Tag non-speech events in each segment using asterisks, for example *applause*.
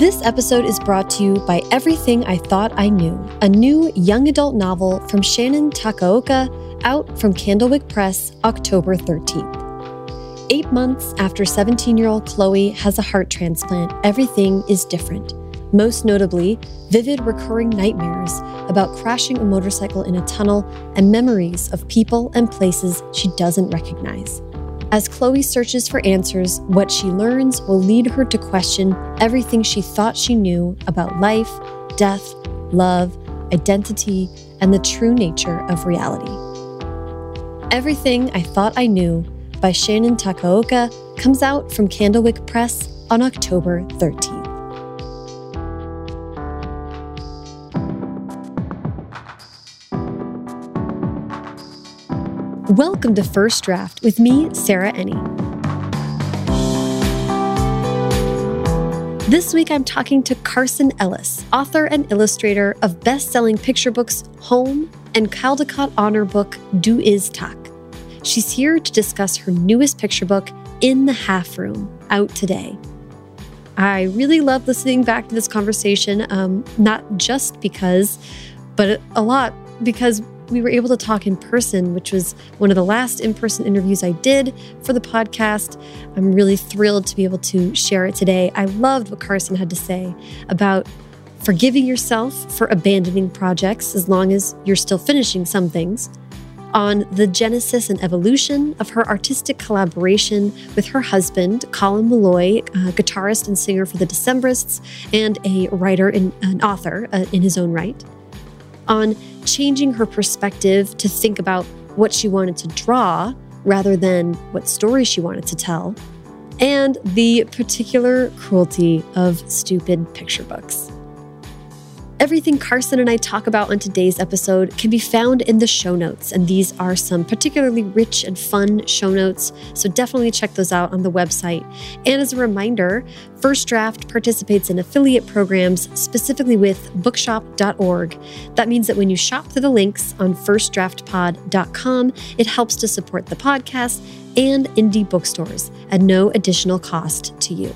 This episode is brought to you by Everything I Thought I Knew, a new young adult novel from Shannon Takaoka, out from Candlewick Press October 13th. Eight months after 17 year old Chloe has a heart transplant, everything is different. Most notably, vivid recurring nightmares about crashing a motorcycle in a tunnel and memories of people and places she doesn't recognize. As Chloe searches for answers, what she learns will lead her to question everything she thought she knew about life, death, love, identity, and the true nature of reality. Everything I Thought I Knew by Shannon Takaoka comes out from Candlewick Press on October 13th. Welcome to First Draft with me, Sarah Enni. This week I'm talking to Carson Ellis, author and illustrator of best selling picture books Home and Caldecott Honor book Du Iz Tak. She's here to discuss her newest picture book, In the Half Room, out today. I really love listening back to this conversation, um, not just because, but a lot because we were able to talk in person, which was one of the last in person interviews I did for the podcast. I'm really thrilled to be able to share it today. I loved what Carson had to say about forgiving yourself for abandoning projects as long as you're still finishing some things, on the genesis and evolution of her artistic collaboration with her husband, Colin Meloy, guitarist and singer for the Decemberists, and a writer and an author uh, in his own right, on changing her perspective to think about what she wanted to draw rather than what story she wanted to tell, and the particular cruelty of stupid picture books. Everything Carson and I talk about on today's episode can be found in the show notes, and these are some particularly rich and fun show notes, so definitely check those out on the website. And as a reminder, First Draft participates in affiliate programs specifically with bookshop.org. That means that when you shop through the links on firstdraftpod.com, it helps to support the podcast and indie bookstores at no additional cost to you.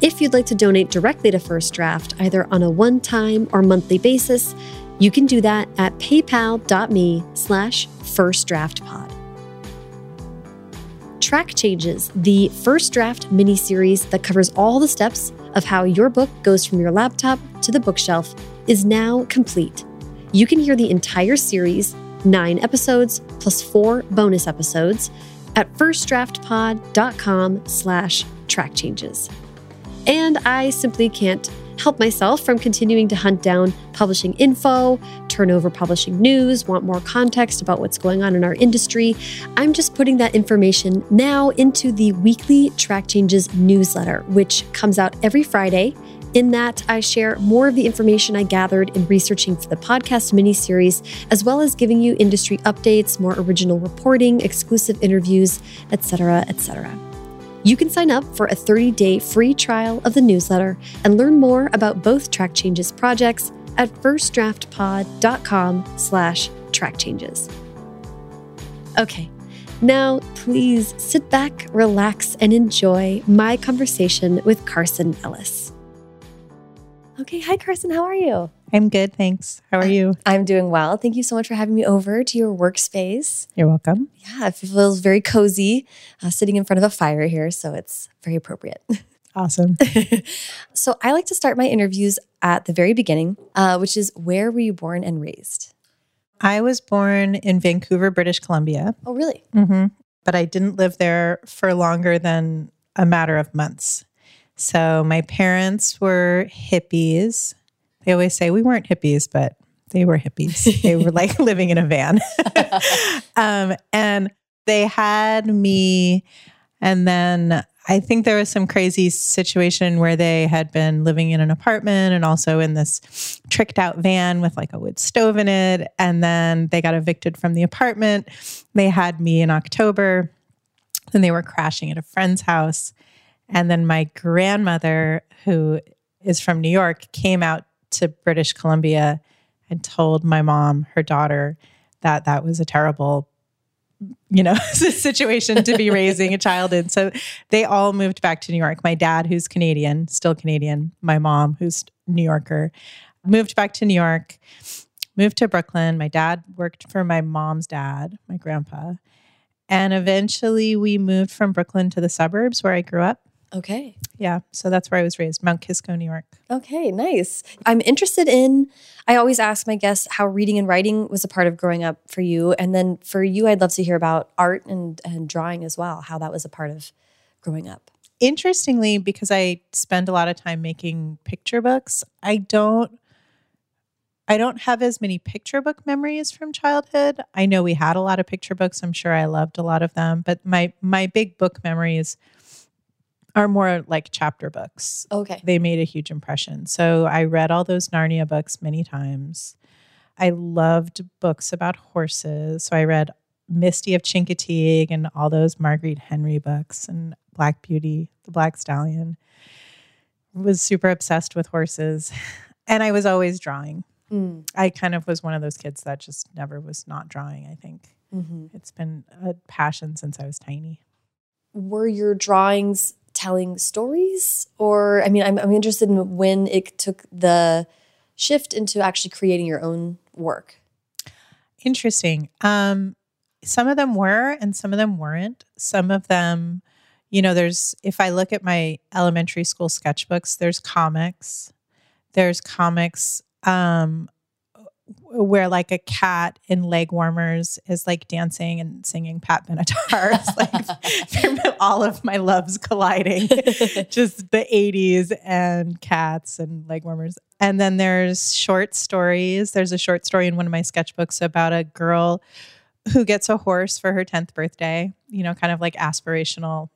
If you'd like to donate directly to First Draft, either on a one-time or monthly basis, you can do that at paypal.me slash firstdraftpod. Track Changes, the First Draft mini-series that covers all the steps of how your book goes from your laptop to the bookshelf, is now complete. You can hear the entire series, nine episodes plus four bonus episodes, at firstdraftpod.com slash track changes. And I simply can't help myself from continuing to hunt down publishing info, turn over publishing news, want more context about what's going on in our industry. I'm just putting that information now into the weekly Track Changes newsletter, which comes out every Friday. In that, I share more of the information I gathered in researching for the podcast miniseries, as well as giving you industry updates, more original reporting, exclusive interviews, etc., etc. You can sign up for a 30-day free trial of the newsletter and learn more about both Track Changes projects at firstdraftpod.com slash track changes. Okay, now please sit back, relax, and enjoy my conversation with Carson Ellis. Okay, hi Carson, how are you? I'm good, thanks. How are you? I'm doing well. Thank you so much for having me over to your workspace. You're welcome. Yeah, it feels very cozy uh, sitting in front of a fire here, so it's very appropriate. *laughs* Awesome. *laughs* so I like to start my interviews at the very beginning, uh, which is where were you born and raised? I was born in Vancouver, British Columbia. Oh, really? Mm-hmm. But I didn't live there for longer than a matter of months. So my parents were hippies. They always say we weren't hippies, but they were hippies. they were like *laughs* living in a van. *laughs* um, and they had me. And then I think there was some crazy situation where they had been living in an apartment and also in this tricked out van with like a wood stove in it. And then they got evicted from the apartment. They had me in October. Then they were crashing at a friend's house. And then my grandmother, who is from New York, came out to British Columbia and told my mom, her daughter, that that was a terrible you know, *laughs* situation to be raising a child in. So they all moved back to New York. My dad, who's Canadian, still Canadian, my mom, who's New Yorker, moved back to New York, moved to Brooklyn. My dad worked for my mom's dad, my grandpa. And eventually we moved from Brooklyn to the suburbs where I grew up. Okay. Yeah. So that's where I was raised, Mount Kisco, New York. Okay, nice. I'm interested in, I always ask my guests how reading and writing was a part of growing up for you. And then for you, I'd love to hear about art and, and drawing as well, how that was a part of growing up. Interestingly, because I spend a lot of time making picture books, I don't. I don't have as many picture book memories from childhood. I know we had a lot of picture books. I'm sure I loved a lot of them, but my my big book memories are more like chapter books. Okay. They made a huge impression. So I read all those Narnia books many times. I loved books about horses. So I read Misty of Chincoteague and all those Marguerite Henry books and Black Beauty, the Black Stallion. Was super obsessed with horses. *laughs* And I was always drawing. Mm. I kind of was one of those kids that just never was not drawing, I think. hmm It's been a passion since I was tiny. Were your drawings telling stories? Or, I mean, I'm, I'm interested in when it took the shift into actually creating your own work. Interesting. Um, some of them were, and some of them weren't. Some of them, you know, there's, if I look at my elementary school sketchbooks, there's comics. There's comics um, where like a cat in leg warmers is like dancing and singing Pat Benatar. *laughs* It's like *laughs* all of my loves colliding. *laughs* Just the 80s and cats and leg warmers. And then there's short stories. There's a short story in one of my sketchbooks about a girl who gets a horse for her 10th birthday, you know, kind of like aspirational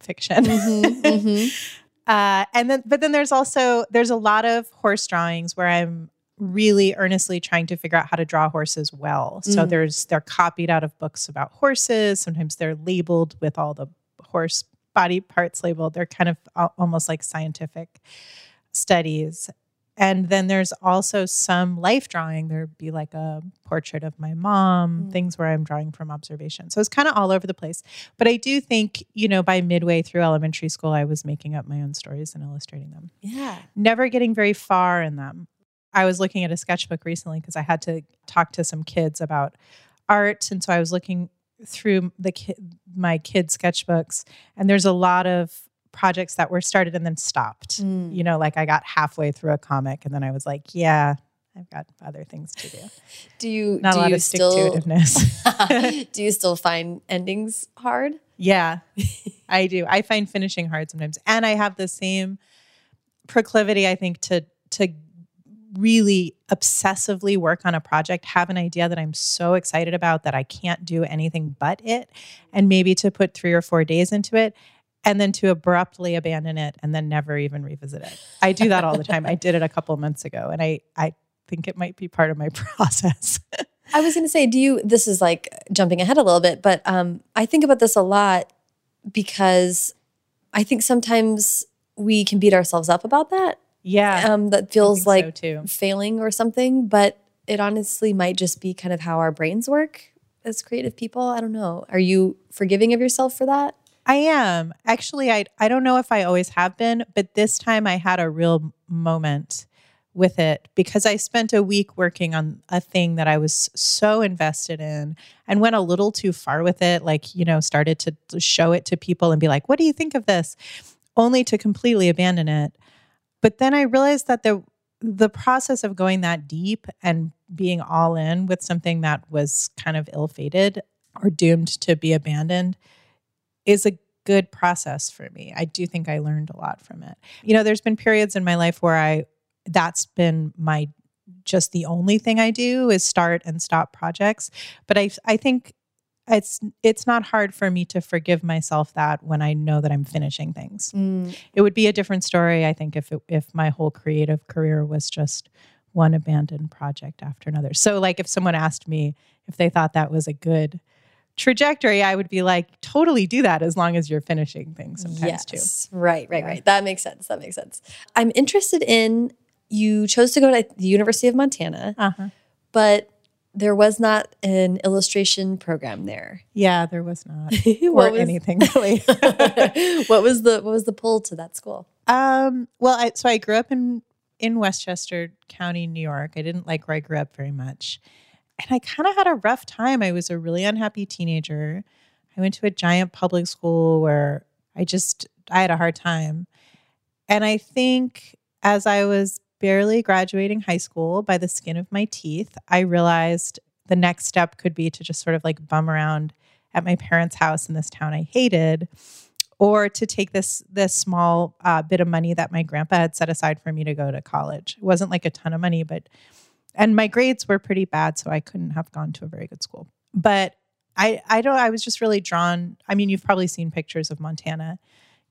fiction. Mhm, mhm. Uh, and then, but then there's also there's a lot of horse drawings where I'm really earnestly trying to figure out how to draw horses well. So Mm. there's they're copied out of books about horses. Sometimes they're labeled with all the horse body parts labeled. They're kind of almost like scientific studies. And then there's also some life drawing. There'd be like a portrait of my mom, Mm. things where I'm drawing from observation. So it's kind of all over the place. But I do think, you know, by midway through elementary school, I was making up my own stories and illustrating them, Yeah. never getting very far in them. I was looking at a sketchbook recently because I had to talk to some kids about art. And so I was looking through the ki- my kids' sketchbooks, and there's a lot of projects that were started and then stopped. Mm. You know, like I got halfway through a comic and then I was like, yeah, I've got other things to do. *laughs* Do you Not do a lot you of stick still to *laughs* do you still find endings hard? Yeah, *laughs* I do. I find finishing hard sometimes, and I have the same proclivity. I think to to really obsessively work on a project, have an idea that I'm so excited about that I can't do anything but it, and maybe to put three or four days into it. And then to abruptly abandon it and then never even revisit it. I do that all the time. I did it a couple of months ago, and I I think it might be part of my *laughs* process. I was going to say, do you? This is like jumping ahead a little bit, but um, I think about this a lot because I think sometimes we can beat ourselves up about that. Yeah, Um, that feels think so like failing or something, but it honestly might just be kind of how our brains work as creative people. I don't know. Are you forgiving of yourself for that? I am. Actually, I I don't know if I always have been, but this time I had a real moment with it because I spent a week working on a thing that I was so invested in and went a little too far with it, like, you know, started to to show it to people and be like, "What do you think of this?" only to completely abandon it. But then I realized that the the process of going that deep and being all in with something that was kind of ill-fated or doomed to be abandoned is a good process for me. I do think I learned a lot from it. You know, there's been periods in my life where I that's been my just the only thing I do is start and stop projects, but I I think it's it's not hard for me to forgive myself that when I know that I'm finishing things. It would be a different story I think if it, if my whole creative career was just one abandoned project after another. So like if someone asked me if they thought that was a good trajectory, I would be like, totally do that as long as you're finishing things sometimes too. yes. Right, right, Yeah. right. That makes sense. That makes sense. I'm interested in you chose to go to the University of Montana, Uh-huh. but there was not an illustration program there. Yeah, there was not. *laughs* or was- anything *laughs* really. *laughs* what was the what was the pull to that school? Um, well, I, so I grew up in in Westchester County, New York. I didn't like where I grew up very much, and I kind of had a rough time. I was a really unhappy teenager. I went to a giant public school where I just I had a hard time, and I think as I was barely graduating high school by the skin of my teeth, I realized the next step could be to just sort of like bum around at my parents' house in this town I hated or to take this this small uh, bit of money that my grandpa had set aside for me to go to college. It wasn't like a ton of money, but and my grades were pretty bad, so I couldn't have gone to a very good school. But I I don't I was just really drawn. I mean, you've probably seen pictures of Montana.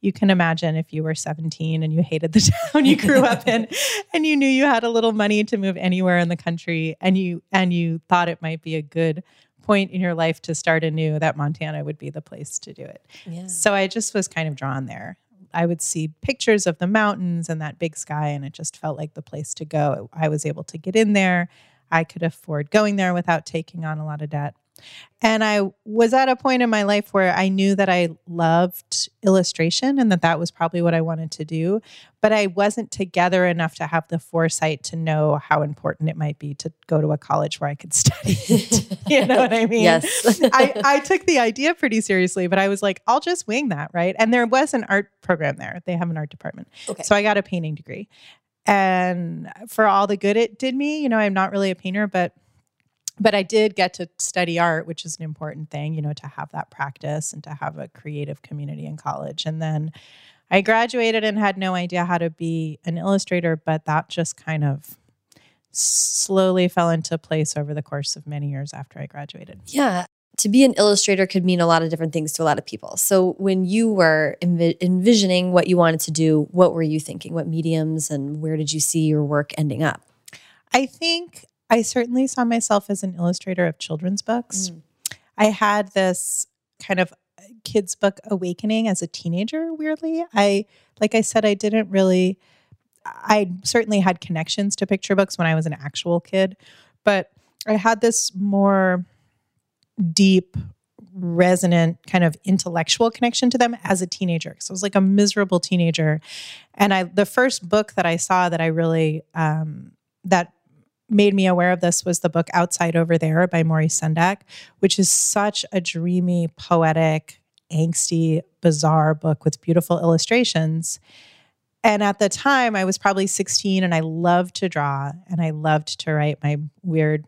You can imagine if you were 17 and you hated the *laughs* town you grew up in *laughs* and you knew you had a little money to move anywhere in the country and you and you thought it might be a good point in your life to start anew that Montana would be the place to do it. Yeah. So I just was kind of drawn there. I would see pictures of the mountains and that big sky, and it just felt like the place to go. I was able to get in there. I could afford going there without taking on a lot of debt. And I was at a point in my life where I knew that I loved illustration and that that was probably what I wanted to do. But I wasn't together enough to have the foresight to know how important it might be to go to a college where I could *laughs* study. it. *laughs* you know what I mean? Yes. I, I took the idea pretty seriously, but I was like, I'll just wing that, right? And there was an art program there. They have an art department. Okay. So I got a painting degree. And for all the good it did me, you know, I'm not really a painter, but but I did get to study art, which is an important thing, you know, to have that practice and to have a creative community in college. And then I graduated and had no idea how to be an illustrator, but that just kind of slowly fell into place over the course of many years after I graduated. Yeah. To be an illustrator could mean a lot of different things to a lot of people. So, when you were envi- envisioning what you wanted to do, what were you thinking? What mediums and where did you see your work ending up? I think I certainly saw myself as an illustrator of children's books. Mm. I had this kind of kids book awakening as a teenager weirdly. I like I said I didn't really I certainly had connections to picture books when I was an actual kid, but I had this more deep resonant kind of intellectual connection to them as a teenager. So I was like a miserable teenager and I the first book that I saw that I really um that made me aware of this was the book Outside Over There by Maurice Sendak, which is such a dreamy, poetic, angsty, bizarre book with beautiful illustrations. And at the time, I was probably 16 and I loved to draw and I loved to write my weird,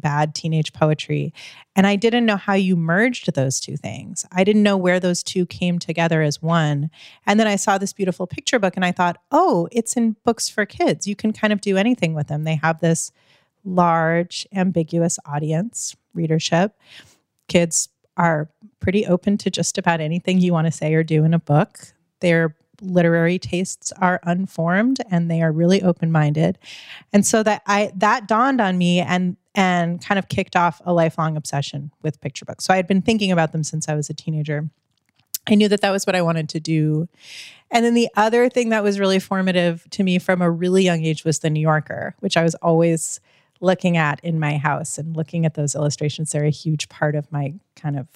bad teenage poetry. And I didn't know how you merged those two things. I didn't know where those two came together as one. And then I saw this beautiful picture book and I thought, oh, it's in books for kids. You can kind of do anything with them. They have this large, ambiguous audience, readership. Kids are pretty open to just about anything you want to say or do in a book. Their literary tastes are unformed and they are really open-minded. And so that I that dawned on me and and kind of kicked off a lifelong obsession with picture books. So I had been thinking about them since I was a teenager. I knew that that was what I wanted to do. And then the other thing that was really formative to me from a really young age was the New Yorker, which I was always looking at in my house and looking at those illustrations. They're a huge part of my kind of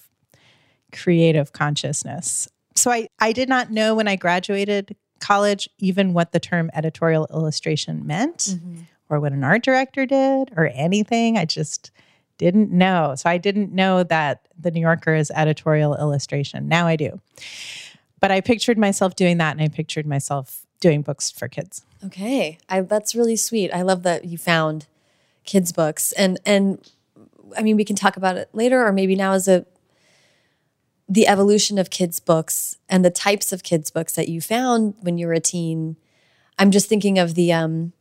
creative consciousness. So I, I did not know when I graduated college even what the term editorial illustration meant mm-hmm. or what an art director did or anything. I just didn't know. So I didn't know that the New Yorker is editorial illustration. Now I do. But I pictured myself doing that and I pictured myself doing books for kids. Okay, I, that's really sweet. I love that you found kids' books, and and I mean we can talk about it later, or maybe now as a the evolution of kids' books and the types of kids' books that you found when you were a teen. I'm just thinking of the um.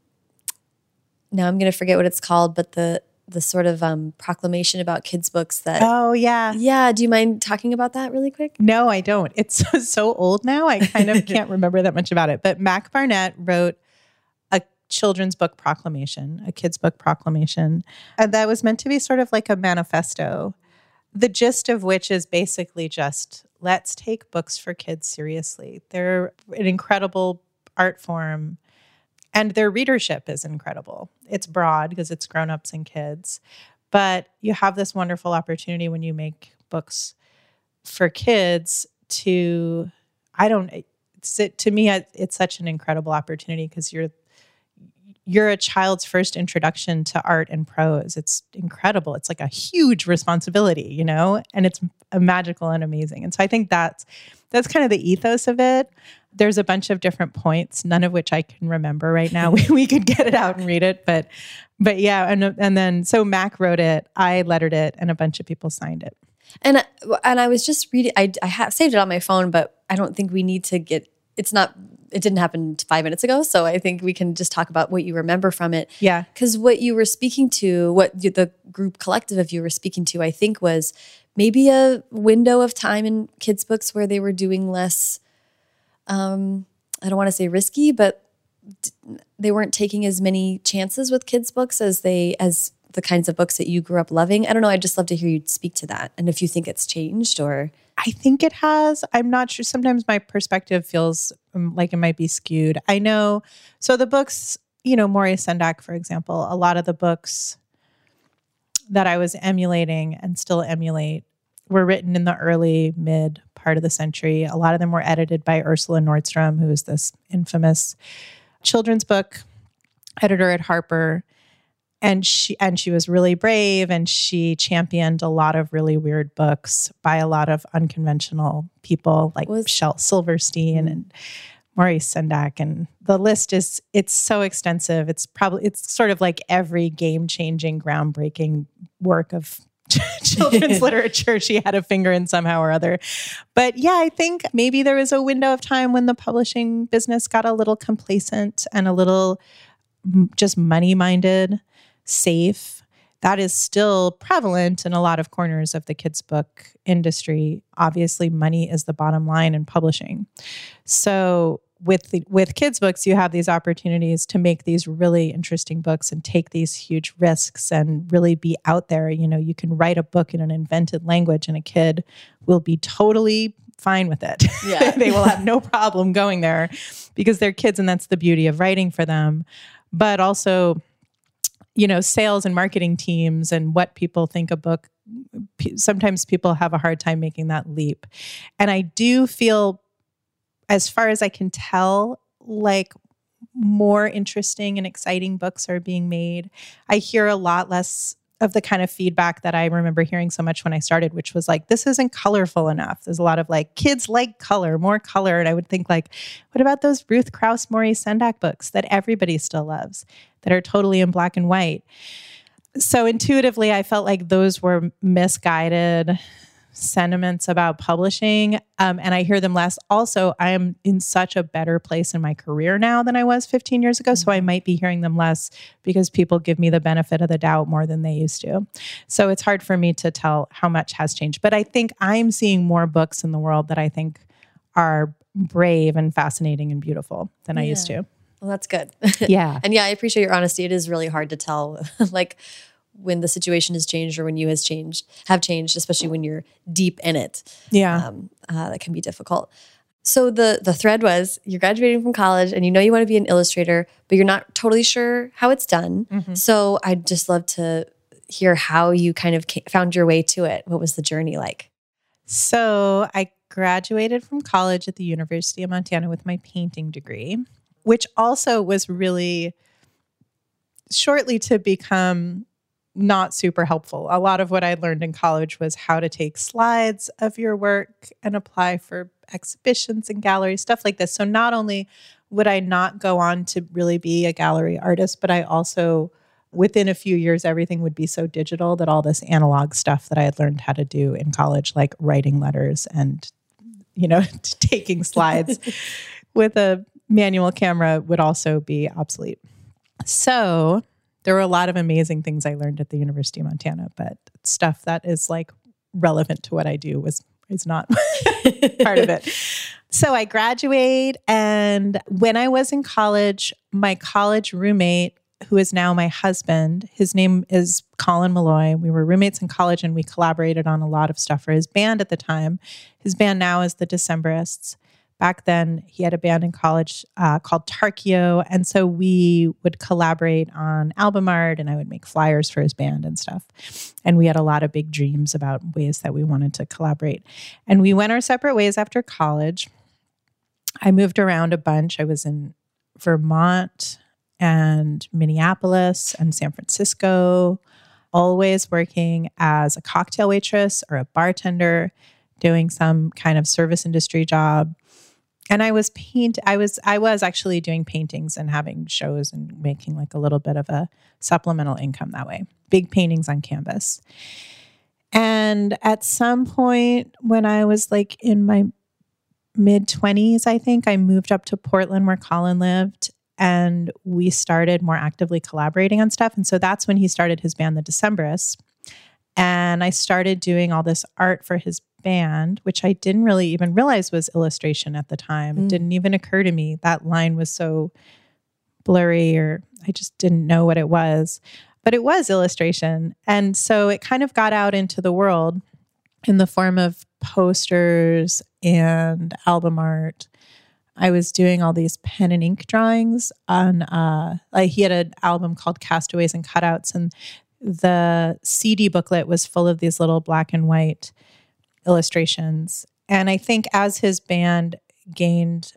Now I'm going to forget what it's called, but the the sort of um, proclamation about kids' books that. Oh, yeah. Yeah, do you mind talking about that really quick? No, I don't. It's so, *laughs* so old now. I kind of can't *laughs* remember that much about it. But Mac Barnett wrote a children's book proclamation, a kids' book proclamation, and that was meant to be sort of like a manifesto. The gist of which is basically just let's take books for kids seriously. They're an incredible art form and their readership is incredible. It's broad because it's grown-ups and kids, But you have this wonderful opportunity when you make books for kids to, I don't, to me, it's such an incredible opportunity because you're you're a child's first introduction to art and prose. It's incredible. It's like a huge responsibility, you know, and it's magical and amazing. And so I think that's that's kind of the ethos of it. There's a bunch of different points, none of which I can remember right now. *laughs* we, we could get it out and read it, but but yeah, and and then so Mac wrote it, I lettered it, and a bunch of people signed it. And and I was just reading. I I have saved it on my phone, but I don't think we need to get. It's not it didn't happen five minutes ago. So I think we can just talk about what you remember from it. Yeah. Because what you were speaking to, what the group collective of you were speaking to, I think was maybe a window of time in kids' books where they were doing less, um, I don't want to say risky, but they weren't taking as many chances with kids' books as they, as the kinds of books that you grew up loving. I don't know. I'd just love to hear you speak to that. And if you think it's changed or. I think it has. I'm not sure. Sometimes my perspective feels um, like it might be skewed. I know. So the books, you know, Maurice Sendak, for example, a lot of the books that I was emulating and still emulate were written in the early mid part of the century. A lot of them were edited by Ursula Nordstrom, who is this infamous children's book editor at Harper and she and she was really brave and she championed a lot of really weird books by a lot of unconventional people like was, Shel Silverstein mm. and Maurice Sendak and the list is it's so extensive it's probably it's sort of like every game-changing groundbreaking work of *laughs* children's *laughs* literature she had a finger in somehow or other. But yeah, I think maybe there was a window of time when the publishing business got a little complacent and a little just money minded safe. That is still prevalent in a lot of corners of the kids' book industry. Obviously, money is the bottom line in publishing. So, with the, with kids books you have these opportunities to make these really interesting books and take these huge risks and really be out there you know you can write a book in an invented language and a kid will be totally fine with it yeah. *laughs* they will have no problem going there because they're kids and that's the beauty of writing for them but also you know sales and marketing teams and what people think a book sometimes people have a hard time making that leap and i do feel as far as i can tell like more interesting and exciting books are being made i hear a lot less of the kind of feedback that I remember hearing so much when I started, which was like, this isn't colorful enough. There's a lot of like, kids like color, more color. And I would think, like, what about those Ruth Krauss, Maurice Sendak books that everybody still loves that are totally in black and white? So intuitively, I felt like those were misguided sentiments about publishing um, and i hear them less also i am in such a better place in my career now than i was 15 years ago so i mm-hmm. might be hearing them less because people give me the benefit of the doubt more than they used to so it's hard for me to tell how much has changed but i think i'm seeing more books in the world that i think are brave and fascinating and beautiful than yeah. i used to well that's good. Yeah. *laughs* And yeah i appreciate your honesty. It is really hard to tell *laughs* like when the situation has changed or when you has changed have changed especially when you're deep in it. Yeah. Um, uh, that can be difficult. So the the thread was you're graduating from college and you know you want to be an illustrator but you're not totally sure how it's done. Mm -hmm. so i'd just love to hear how you kind of found your way to it. What was the journey like? So i graduated from college at the university of montana with my painting degree which also was really shortly to become not super helpful. A lot of what I learned in college was how to take slides of your work and apply for exhibitions and galleries, stuff like this. So not only would I not go on to really be a gallery artist, but I also within a few years everything would be so digital that all this analog stuff that I had learned how to do in college like writing letters and you know *laughs* taking slides *laughs* with a manual camera would also be obsolete. So, there were a lot of amazing things I learned at the University of Montana, but stuff that is like relevant to what I do was is not *laughs* part of it. So I graduate and when I was in college, my college roommate who is now my husband, his name is Colin Meloy. We were roommates in college and we collaborated on a lot of stuff for his band at the time. His band now is the Decemberists. Back then he had a band in college uh, called Tarkio. And so we would collaborate on album art and I would make flyers for his band and stuff. And we had a lot of big dreams about ways that we wanted to collaborate. And we went our separate ways after college. I moved around a bunch. I was in Vermont and Minneapolis and San Francisco, always working as a cocktail waitress or a bartender, doing some kind of service industry job and I was paint I was I was actually doing paintings and having shows and making like a little bit of a supplemental income that way. Big paintings on canvas. And at some point when I was like in my mid 20s, I think I moved up to Portland where Colin lived and we started more actively collaborating on stuff and so that's when he started his band The Decemberists. And I started doing all this art for his band, which I didn't really even realize was illustration at the time. Mm. It didn't even occur to me. That line was so blurry, or I just didn't know what it was. But it was illustration. And so it kind of got out into the world in the form of posters and album art. I was doing all these pen and ink drawings on uh like he had an album called Castaways and Cutouts and the CD booklet was full of these little black and white illustrations. And I think as his band gained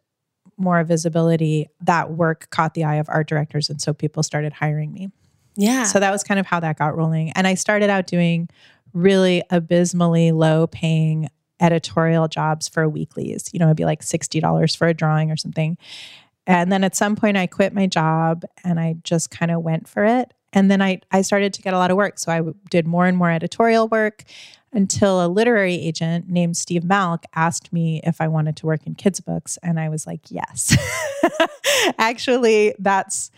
more visibility, that work caught the eye of art directors. And so people started hiring me. Yeah. So that was kind of how that got rolling. And I started out doing really abysmally low paying editorial jobs for weeklies. You know, it'd be like $60 for a drawing or something. And then at some point I quit my job and I just kind of went for it. And then I I started to get a lot of work. So I w- did more and more editorial work until a literary agent named Steve Malk asked me if I wanted to work in kids' books. And I was like, yes. *laughs* Actually, that's,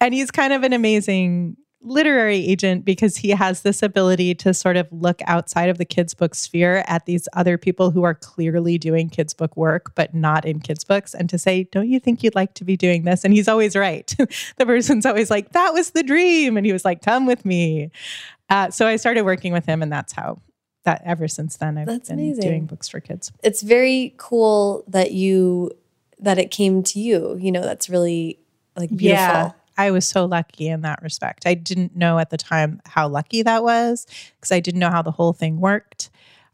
and he's kind of an amazing literary agent because he has this ability to sort of look outside of the kids book sphere at these other people who are clearly doing kids book work but not in kids books and to say don't you think you'd like to be doing this and he's always right *laughs* the person's always like that was the dream and he was like come with me uh, so i started working with him and that's how that ever since then I've That's been amazing. doing books for kids. It's very cool that you that it came to you. You know, that's really like beautiful. Yeah. I was so lucky in that respect. I didn't know at the time how lucky that was because I didn't know how the whole thing worked.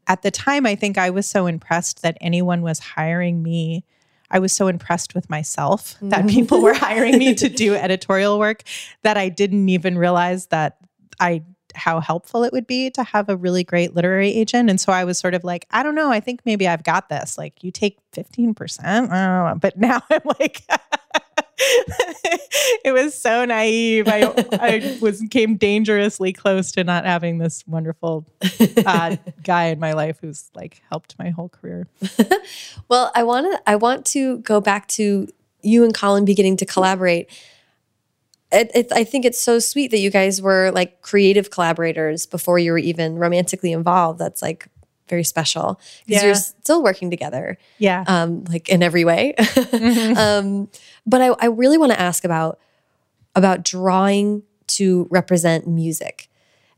At the time, I think I was so impressed that anyone was hiring me. I was so impressed with myself mm. that people were hiring me to do *laughs* editorial work that I didn't even realize that I how helpful it would be to have a really great literary agent. And so I was sort of like, I don't know, I think maybe I've got this. Like, you take 15%. But *laughs* now I'm like, *laughs* it was so naive. I, I *laughs* was came dangerously close to not having this wonderful uh, guy in my life who's like helped my whole career. well, I want to I want to go back to you and Colin beginning to collaborate it, it, I think it's so sweet that you guys were like creative collaborators before you were even romantically involved. That's like very special because yeah. you're still working together. Yeah. Um, like in every way. *laughs* mm-hmm. um, but I, I really want to ask about about drawing to represent music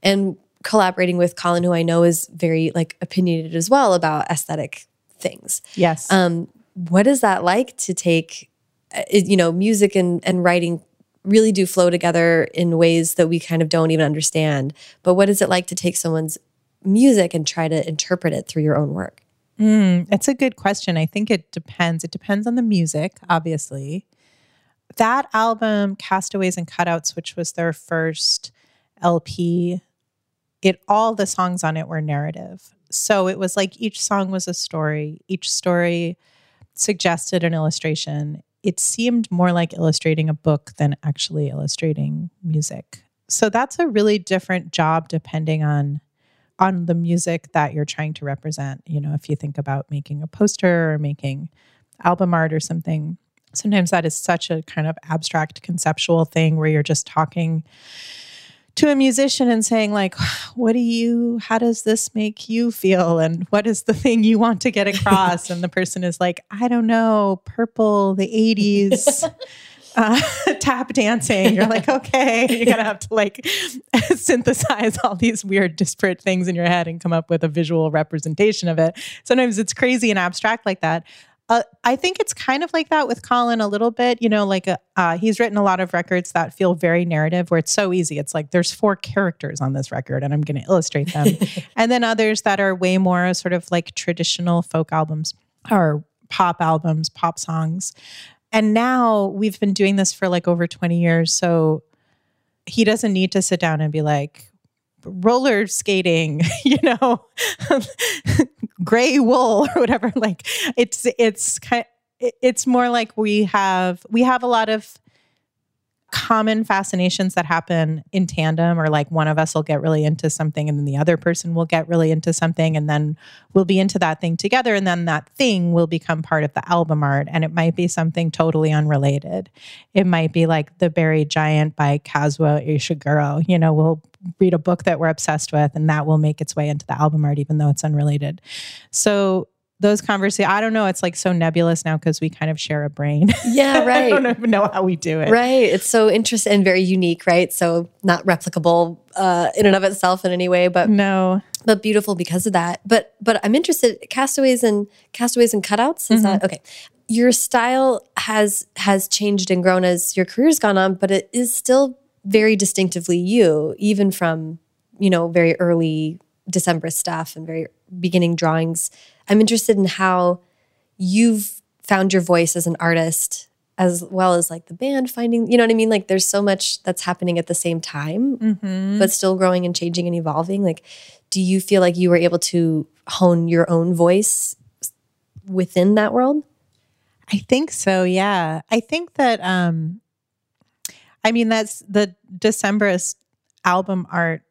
and collaborating with Colin, who I know is very like opinionated as well about aesthetic things. Yes. Um, what is that like to take, uh, you know, music and and writing really do flow together in ways that we kind of don't even understand. But what is it like to take someone's music and try to interpret it through your own work? Mm, it's a good question. I think it depends. It depends on the music, obviously. That album, Castaways and Cutouts, which was their first LP, it all the songs on it were narrative. So it was like each song was a story. Each story suggested an illustration it seemed more like illustrating a book than actually illustrating music. So that's a really different job depending on on the music that you're trying to represent. You know, if you think about making a poster or making album art or something, sometimes that is such a kind of abstract conceptual thing where you're just talking to a musician and saying like *sighs* what do you how does this make you feel? And what is the thing you want to get across? And the person is like i don't know purple the 80s *laughs* uh, *laughs* tap dancing. You're like okay *laughs* you're gonna have to like synthesize all these weird disparate things in your head and come up with a visual representation of it. Sometimes it's crazy and abstract like that uh, I think it's kind of like that with Colin a little bit. You know, like a, uh, he's written a lot of records that feel very narrative, where it's so easy. It's like there's four characters on this record, and I'm going to illustrate them. *laughs* and then others that are way more sort of like traditional folk albums or pop albums, pop songs. And now we've been doing this for like over 20 years. So he doesn't need to sit down and be like, roller skating, *laughs* you know, gray wool *laughs* or whatever. Like it's it's kind it's more like we have we have a lot of common fascinations that happen in tandem or like one of us will get really into something and then the other person will get really into something and then we'll be into that thing together and then that thing will become part of the album art and it might be something totally unrelated. It might be like the buried giant by kazuo ishiguro. You know we'll read a book that we're obsessed with and that will make its way into the album art even though it's unrelated. So those conversations i don't know it's like so nebulous now because we kind of share a brain Yeah, right. *laughs* i don't even know how we do it Right. It's so interesting and very unique, right? So not replicable uh, in and of itself in any way, but no but beautiful because of that. But but I'm interested. Castaways and castaways and cutouts. Is that okay? Your style has has changed and grown as your career's gone on, but it is still very distinctively you, even from you know very early December stuff and very beginning drawings. I'm interested in how you've found your voice as an artist as well as like the band finding you know what i mean like there's so much that's happening at the same time Mm-hmm. but still growing and changing and evolving like do you feel like you were able to hone your own voice within that world I think so, yeah. I think that um I mean that's the Decemberist album art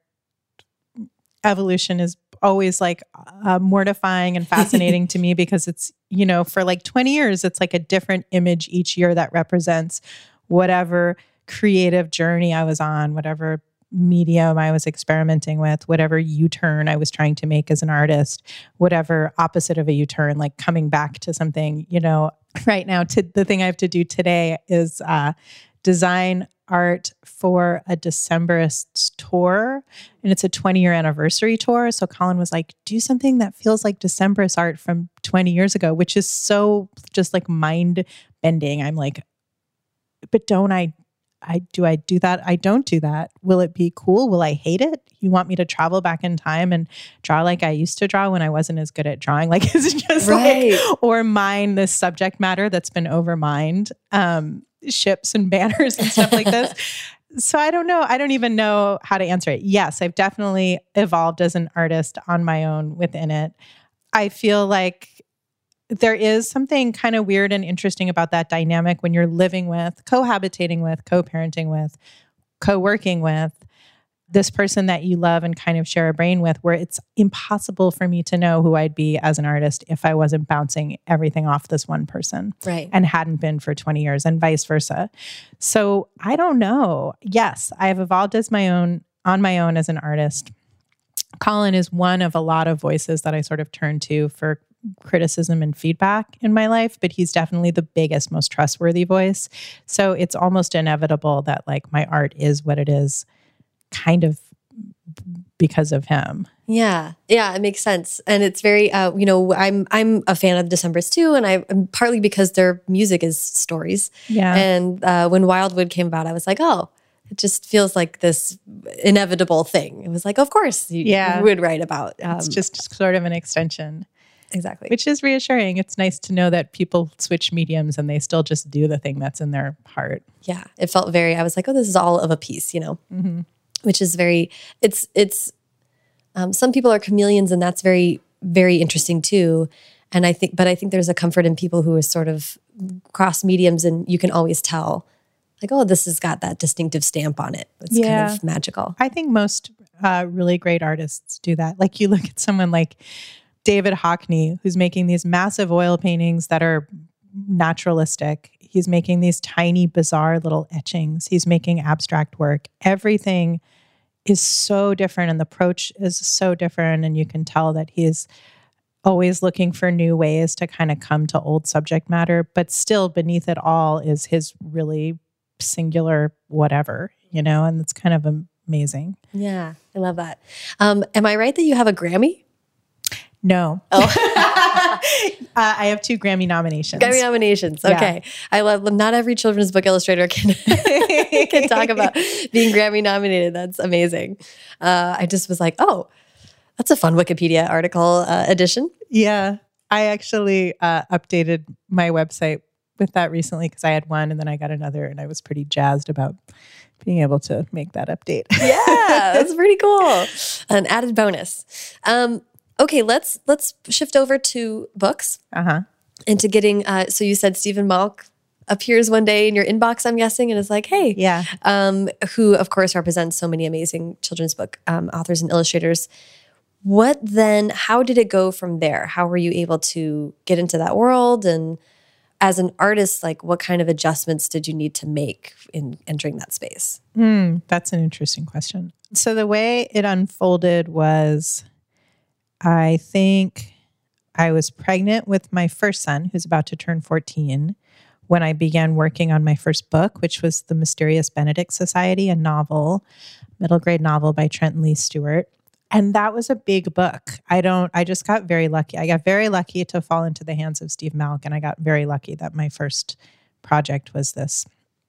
evolution is always like uh, mortifying and fascinating to me *laughs* because it's you know for like 20 years it's like a different image each year that represents whatever creative journey I was on, whatever medium I was experimenting with, whatever U turn I was trying to make as an artist, whatever opposite of a U turn, like coming back to something, you know, *laughs* right now, to, the thing I have to do today is uh, design art for a Decemberists tour. And it's a 20 year anniversary tour. So Colin was like, do something that feels like Decemberist art from 20 years ago, which is so just like mind bending. I'm like, but don't I I do I do that? I don't do that. Will it be cool? Will I hate it? You want me to travel back in time and draw like I used to draw when I wasn't as good at drawing? *laughs* Like is it just Right. like or mine this subject matter that's been overmined, um, ships and *laughs* banners and stuff like this. *laughs* So I don't know. I don't even know how to answer it. Yes, I've definitely evolved as an artist on my own within it. I feel like there is something kind of weird and interesting about that dynamic when you're living with, cohabitating with, co parenting with, co working with this person that you love and kind of share a brain with, where it's impossible for me to know who I'd be as an artist if I wasn't bouncing everything off this one person right and hadn't been for 20 years and vice versa. So I don't know. Yes, I have evolved as my own on my own as an artist. Colin is one of a lot of voices that I sort of turn to for criticism and feedback in my life, but he's definitely the biggest, most trustworthy voice. So it's almost inevitable that like my art is what it is kind of because of him. Yeah, yeah, it makes sense, and it's very, uh, you know, I'm I'm a fan of December's too, and I am partly because their music is stories. Yeah. And uh, when Wildwood came about, I was like, oh, it just feels like this inevitable thing. It was like, of course, you, Yeah. you would write about. Um, it's just sort of an extension, exactly. which is reassuring. It's nice to know that people switch mediums and they still just do the thing that's in their heart. yeah, it felt very. I was like, oh, this is all of a piece, you know, Mm-hmm. which is very. It's it's. Um, some people are chameleons, and that's very very interesting too. And I think, but I think there's a comfort in people who are sort of cross mediums, and you can always tell, like, oh, this has got that distinctive stamp on it. It's Yeah. kind of magical. I think most uh, really great artists do that. Like you look at someone like David Hockney, who's making these massive oil paintings that are naturalistic. He's making these tiny, bizarre little etchings. He's making abstract work. Everything is so different, and the approach is so different. And you can tell that he's always looking for new ways to kind of come to old subject matter, but still beneath it all is his really singular whatever, you know, and it's kind of amazing. Yeah, I love that. Um, am I right that you have a Grammy? No. Oh, *laughs* Uh, I have two Grammy nominations. Grammy nominations. Yeah. Okay. I love not every children's book illustrator can *laughs* can talk *laughs* about being Grammy nominated. That's amazing. Uh, I just was like, oh, that's a fun Wikipedia article uh, edition. Yeah. I actually uh, updated my website with that recently because I had one and then I got another and I was pretty jazzed about being able to make that update. Yeah, that's pretty cool. An added bonus. Um, okay, let's let's shift over to books Uh huh. and to getting. Uh, so you said Steven Malk appears one day in your inbox, I'm guessing, and is like, "Hey, Yeah. um, who of course represents so many amazing children's book um, authors and illustrators. What then? How did it go from there? How were you able to get into that world? And as an artist, like what kind of adjustments did you need to make in entering that space? Hmm, that's an interesting question. So the way it unfolded was I think I was pregnant with my first son, who's about to turn 14, when I began working on my first book, which was The Mysterious Benedict Society, a novel, middle grade novel by Trenton Lee Stewart. And that was a big book. I don't, I just got very lucky. I got very lucky to fall into the hands of Steve Malk, and I got very lucky that my first project was this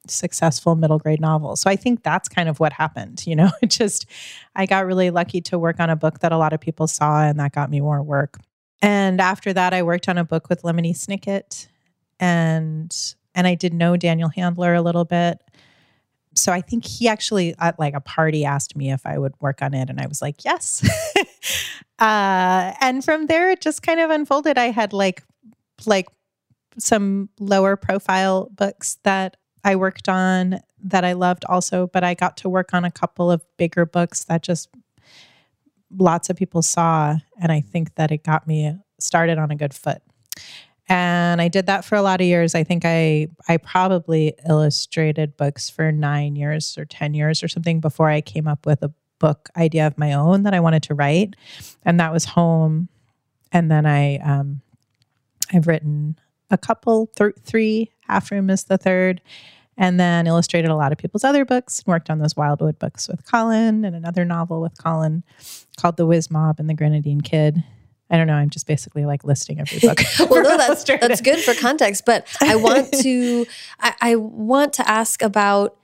successful middle grade novel. So I think that's kind of what happened. You know, it *laughs* just, I got really lucky to work on a book that a lot of people saw, and that got me more work. And after that, I worked on a book with Lemony Snicket, and and I did know Daniel Handler a little bit. So I think he actually at like a party asked me if I would work on it, and I was like, yes. *laughs* uh, and from there, it just kind of unfolded. I had like like some lower profile books that I worked on that I loved also, but I got to work on a couple of bigger books that just lots of people saw. And I think that it got me started on a good foot. And I did that for a lot of years. I think I I probably illustrated books for nine years or ten years or something before I came up with a book idea of my own that I wanted to write, and that was Home. And then I um, I've written a couple, th- three. Half Room is the third, and then illustrated a lot of people's other books and worked on those Wildwood books with Colin and another novel with Colin called The Whiz Mob and the Grenadine Kid. I don't know. I'm just basically like listing every book. *laughs* well, no, that's *laughs* that's good for context. But I want *laughs* to I, I want to ask about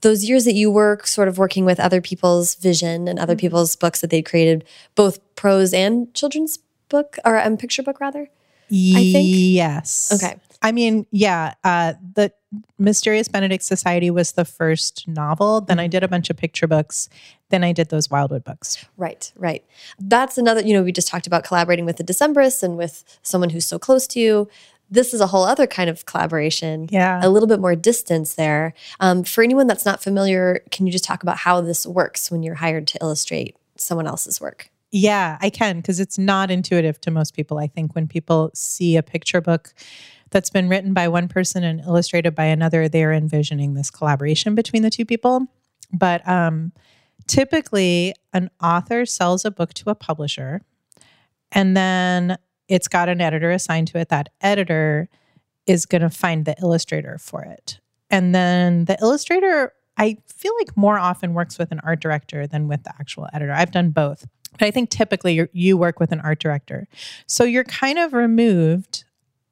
those years that you were sort of working with other people's vision and other people's books that they created, both prose and children's book or um, picture book rather. I think? Yes. Okay. I mean, yeah. Uh, the Mysterious Benedict Society was the first novel. Then I did a bunch of picture books. Then I did those Wildwood books. Right, right. That's another, you know, we just talked about collaborating with the Decemberists and with someone who's so close to you. This is a whole other kind of collaboration. Yeah. A little bit more distance there. Um, for anyone that's not familiar, can you just talk about how this works when you're hired to illustrate someone else's work? Yeah, I can because it's not intuitive to most people. I think when people see a picture book that's been written by one person and illustrated by another, they're envisioning this collaboration between the two people. But um, typically, an author sells a book to a publisher, and then it's got an editor assigned to it. That editor is going to find the illustrator for it. And then the illustrator, I feel like more often works with an art director than with the actual editor. I've done both. But I think typically you work with an art director. So you're kind of removed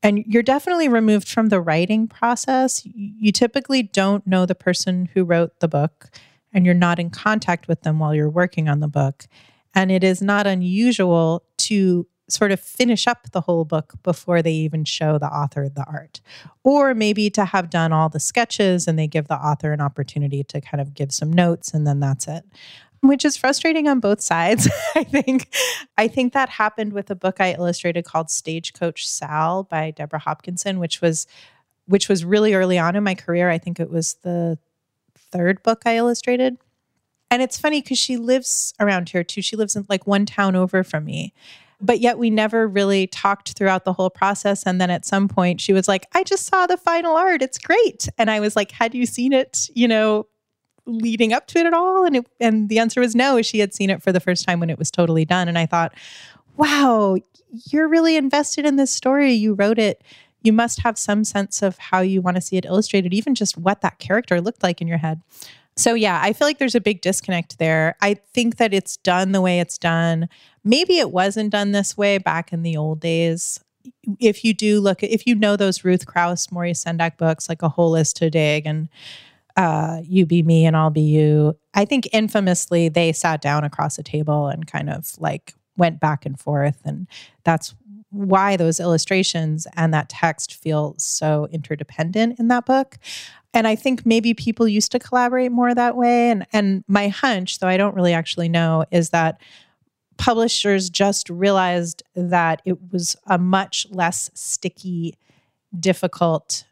and you're definitely removed from the writing process. You typically don't know the person who wrote the book and you're not in contact with them while you're working on the book. And it is not unusual to sort of finish up the whole book before they even show the author the art. Or maybe to have done all the sketches and they give the author an opportunity to kind of give some notes and then that's it which is frustrating on both sides. *laughs* I think I think that happened with a book I illustrated called Stagecoach Sal by Deborah Hopkinson, which was which was really early on in my career. I think it was the third book I illustrated. And it's funny because she lives around here too. She lives in like one town over from me. But yet we never really talked throughout the whole process. And then at some point she was like, I just saw the final art. It's great. And I was like, Had you seen it, you know, leading up to it at all? And it, and the answer was no. She had seen it for the first time when it was totally done. And I thought, wow, you're really invested in this story. You wrote it. You must have some sense of how you want to see it illustrated, even just what that character looked like in your head. So yeah, I feel like there's a big disconnect there. I think that it's done the way it's done. Maybe it wasn't done this way back in the old days. if you do look if you know those Ruth Krauss, Maurice Sendak books, like A Hole Is to Dig and uh, You Be Me and I'll Be You, I think infamously they sat down across a table and kind of like went back and forth. And that's why those illustrations and that text feel so interdependent in that book. And I think maybe people used to collaborate more that way. And and my hunch, though I don't really actually know, is that publishers just realized that it was a much less sticky, difficult,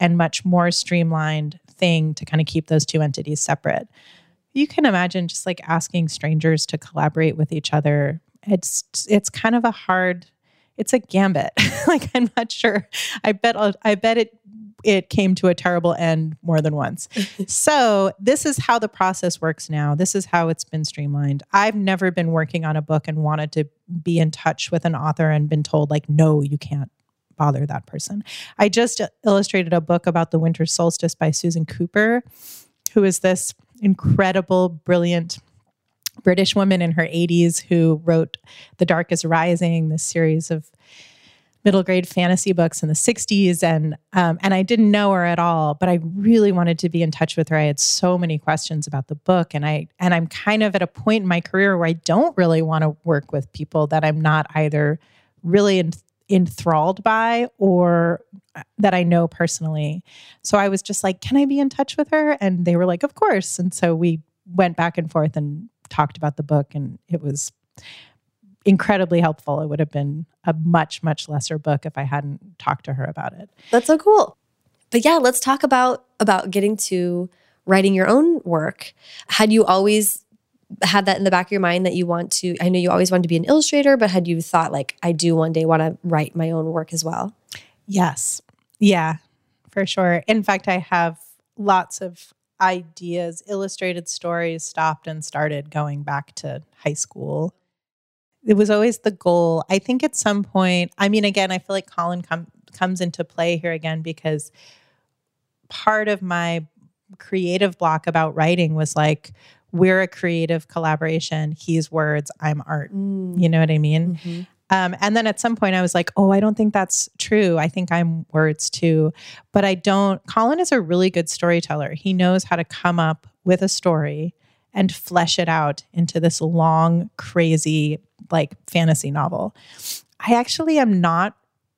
and much more streamlined thing to kind of keep those two entities separate. You can imagine just like asking strangers to collaborate with each other. It's it's kind of a hard it's a gambit. *laughs* like I'm not sure. I bet I'll, I bet it it came to a terrible end more than once. *laughs* so, this is how the process works now. This is how it's been streamlined. I've never been working on a book and wanted to be in touch with an author and been told, like, no, you can't bother that person. I just illustrated a book about the winter solstice by Susan Cooper, who is this incredible, brilliant British woman in her 80s who wrote The Dark is Rising, this series of middle grade fantasy books in the 60s and um, and I didn't know her at all but I really wanted to be in touch with her I had so many questions about the book and I and I'm kind of at a point in my career where I don't really want to work with people that I'm not either really enthralled by or uh, that I know personally so I was just like can I be in touch with her and they were like of course and so we went back and forth and talked about the book and it was incredibly helpful. It would have been a much, much lesser book if I hadn't talked to her about it. That's so cool. But yeah, let's talk about about getting to writing your own work. Had you always had that in the back of your mind that you want to I know you always wanted to be an illustrator, but had you thought like I do one day want to write my own work as well? Yes. Yeah, for sure. In fact, I have lots of ideas, illustrated stories stopped and started going back to high school it was always the goal. I think at some point, I mean, again, I feel like Colin com- comes into play here again because part of my creative block about writing was like, we're a creative collaboration. He's words, I'm art. Mm. You know what I mean? Mm-hmm. Um, and then at some point, I was like, oh, I don't think that's true. I think I'm words too. But I don't. Colin is a really good storyteller. He knows how to come up with a story and flesh it out into this long, crazy like fantasy novel. I actually am not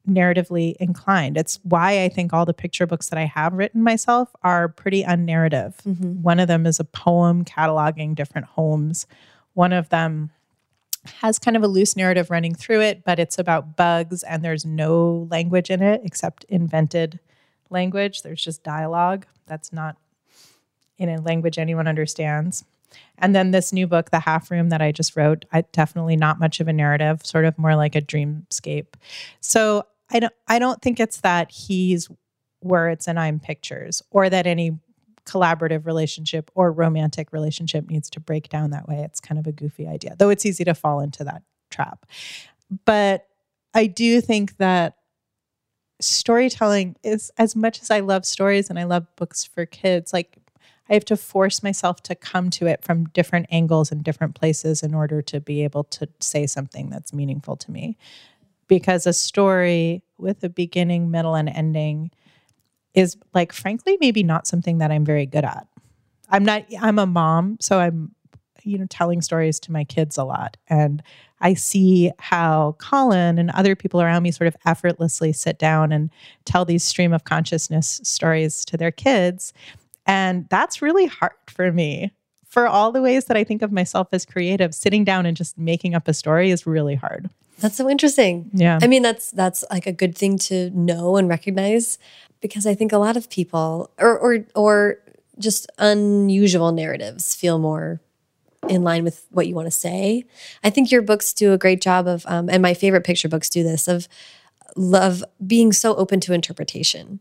narratively inclined. It's why I think all the picture books that I have written myself are pretty unnarrative. Mm-hmm. One of them is a poem cataloging different homes. One of them has kind of a loose narrative running through it, but it's about bugs and there's no language in it except invented language. There's just dialogue that's not in a language anyone understands. And then this new book, The Half Room, that I just wrote, I definitely not much of a narrative, sort of more like a dreamscape. So I don't I don't think it's that he's words and I'm pictures, or that any collaborative relationship or romantic relationship needs to break down that way. It's kind of a goofy idea, though it's easy to fall into that trap. But I do think that storytelling is as much as I love stories and I love books for kids, like I have to force myself to come to it from different angles and different places in order to be able to say something that's meaningful to me. Because a story with a beginning, middle, and ending is like, frankly, maybe not something that I'm very good at. I'm not, I'm a mom, so I'm, you know, telling stories to my kids a lot. And I see how Colin and other people around me sort of effortlessly sit down and tell these stream of consciousness stories to their kids and that's really hard for me. For all the ways that I think of myself as creative, sitting down and just making up a story is really hard. That's so interesting. Yeah. I mean, that's that's like a good thing to know and recognize because I think a lot of people or or or just unusual narratives feel more in line with what you want to say. I think your books do a great job of, um, and my favorite picture books do this of love being so open to interpretation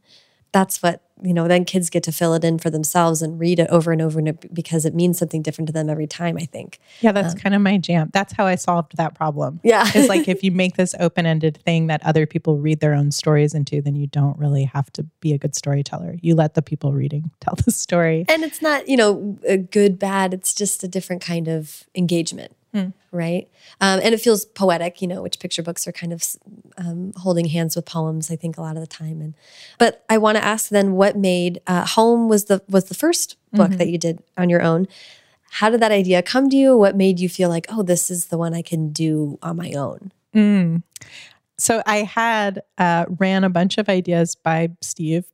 that's what you know then kids get to fill it in for themselves and read it over and over and because it means something different to them every time i think. Yeah that's um, kind of my jam. That's how i solved that problem. Yeah. It's like if *laughs* you make this open-ended thing that other people read their own stories into then you don't really have to be a good storyteller. You let the people reading *laughs* tell the story. And it's not you know a good bad it's just a different kind of engagement mm. right? Um, and it feels poetic, you know, which picture books are kind of um, holding hands with poems. I think a lot of the time. And but I want to ask then, what made uh, Home was the was the first book mm-hmm. that you did on your own. How did that idea come to you? What made you feel like, oh, this is the one I can do on my own? Mm. So I had uh, ran a bunch of ideas by Steve,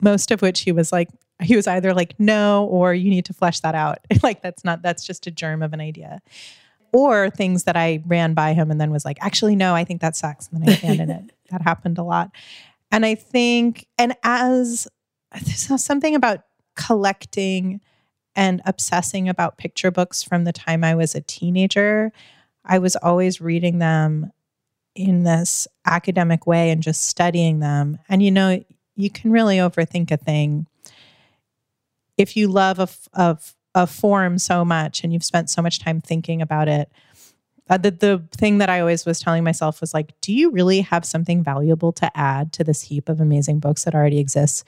most of which he was like, he was either like, no, or you need to flesh that out. *laughs* like, that's not, that's just a germ of an idea. Or things that I ran by him and then was like, actually, no, I think that sucks. And then I *laughs* abandoned it. That happened a lot. And I think, and as there's something about collecting and obsessing about picture books from the time I was a teenager, I was always reading them in this academic way and just studying them. And you know, you can really overthink a thing if you love a, a, a form so much and you've spent so much time thinking about it. Uh, the, the thing that I always was telling myself was like, do you really have something valuable to add to this heap of amazing books that already exists?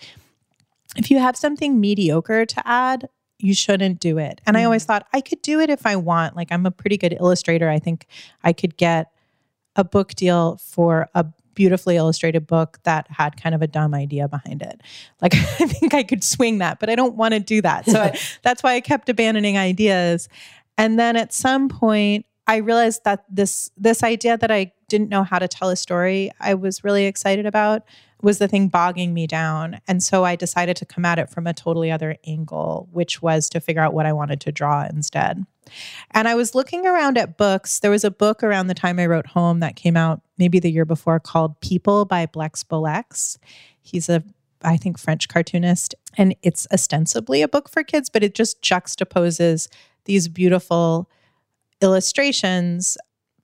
If you have something mediocre to add, you shouldn't do it. And mm. I always mm. thought I could do it if I want. Like I'm a pretty good illustrator. I think I could get a book deal for a beautifully illustrated book that had kind of a dumb idea behind it. Like *laughs* I think I could swing that, but I don't want to do that. So I, *laughs* that's why I kept abandoning ideas. And then at some point I realized that this this idea that I didn't know how to tell a story, I was really excited about was the thing bogging me down. And so I decided to come at it from a totally other angle, which was to figure out what I wanted to draw instead. And I was looking around at books. There was a book around the time I wrote Home that came out maybe the year before called People by Blexbolex. He's a I think French cartoonist and it's ostensibly a book for kids but it just juxtaposes these beautiful illustrations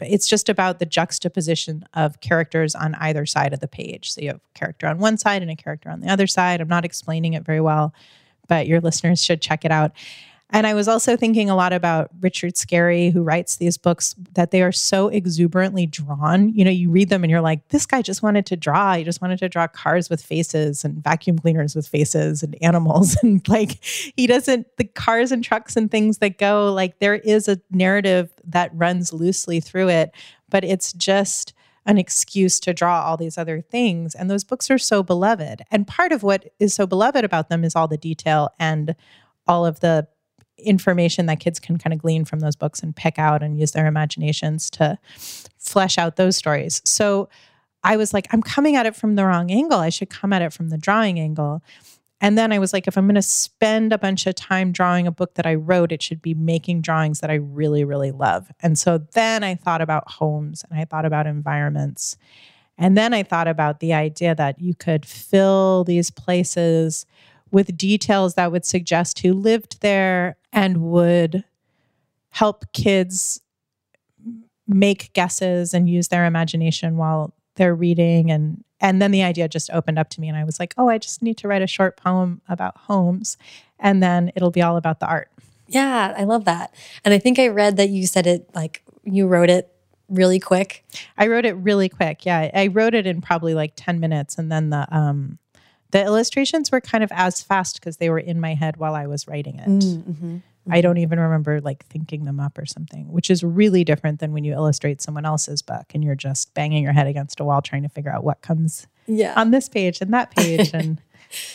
it's just about the juxtaposition of characters on either side of the page. So you have a character on one side and a character on the other side. I'm not explaining it very well, but your listeners should check it out. And I was also thinking a lot about Richard Scarry, who writes these books, that they are so exuberantly drawn. You know, you read them and you're like, this guy just wanted to draw. He just wanted to draw cars with faces and vacuum cleaners with faces and animals. *laughs* And like, he doesn't, the cars and trucks and things that go, like, there is a narrative that runs loosely through it, but it's just an excuse to draw all these other things. And those books are so beloved. And part of what is so beloved about them is all the detail and all of the information that kids can kind of glean from those books and pick out and use their imaginations to flesh out those stories. So I was like, I'm coming at it from the wrong angle. I should come at it from the drawing angle. And then I was like, if I'm going to spend a bunch of time drawing a book that I wrote, it should be making drawings that I really, really love. And so then I thought about homes and I thought about environments. And then I thought about the idea that you could fill these places with details that would suggest who lived there and would help kids make guesses and use their imagination while they're reading and and then the idea just opened up to me and I was like, "Oh, I just need to write a short poem about homes and then it'll be all about the art." Yeah, I love that. And I think I read that you said it like you wrote it really quick. I wrote it really quick. Yeah, I wrote it in probably like 10 minutes and then the um the illustrations were kind of as fast because they were in my head while I was writing it. Mm, mm-hmm. I don't even remember like thinking them up or something, which is really different than when you illustrate someone else's book and you're just banging your head against a wall trying to figure out what comes yeah. on this page and that page and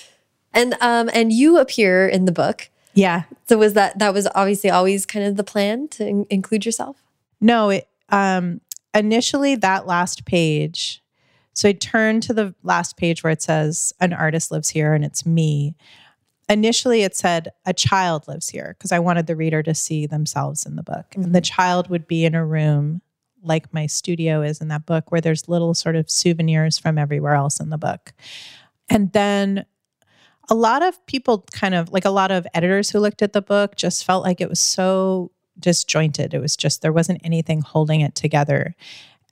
*laughs* and um and you appear in the book. Yeah. So was that that was obviously always kind of the plan to in- include yourself? No, it um initially that last page so I turned to the last page where it says, An artist lives here and it's me. Initially, it said, A child lives here because I wanted the reader to see themselves in the book. Mm-hmm. And the child would be in a room like my studio is in that book, where there's little sort of souvenirs from everywhere else in the book. And then a lot of people kind of like a lot of editors who looked at the book just felt like it was so disjointed. It was just, there wasn't anything holding it together.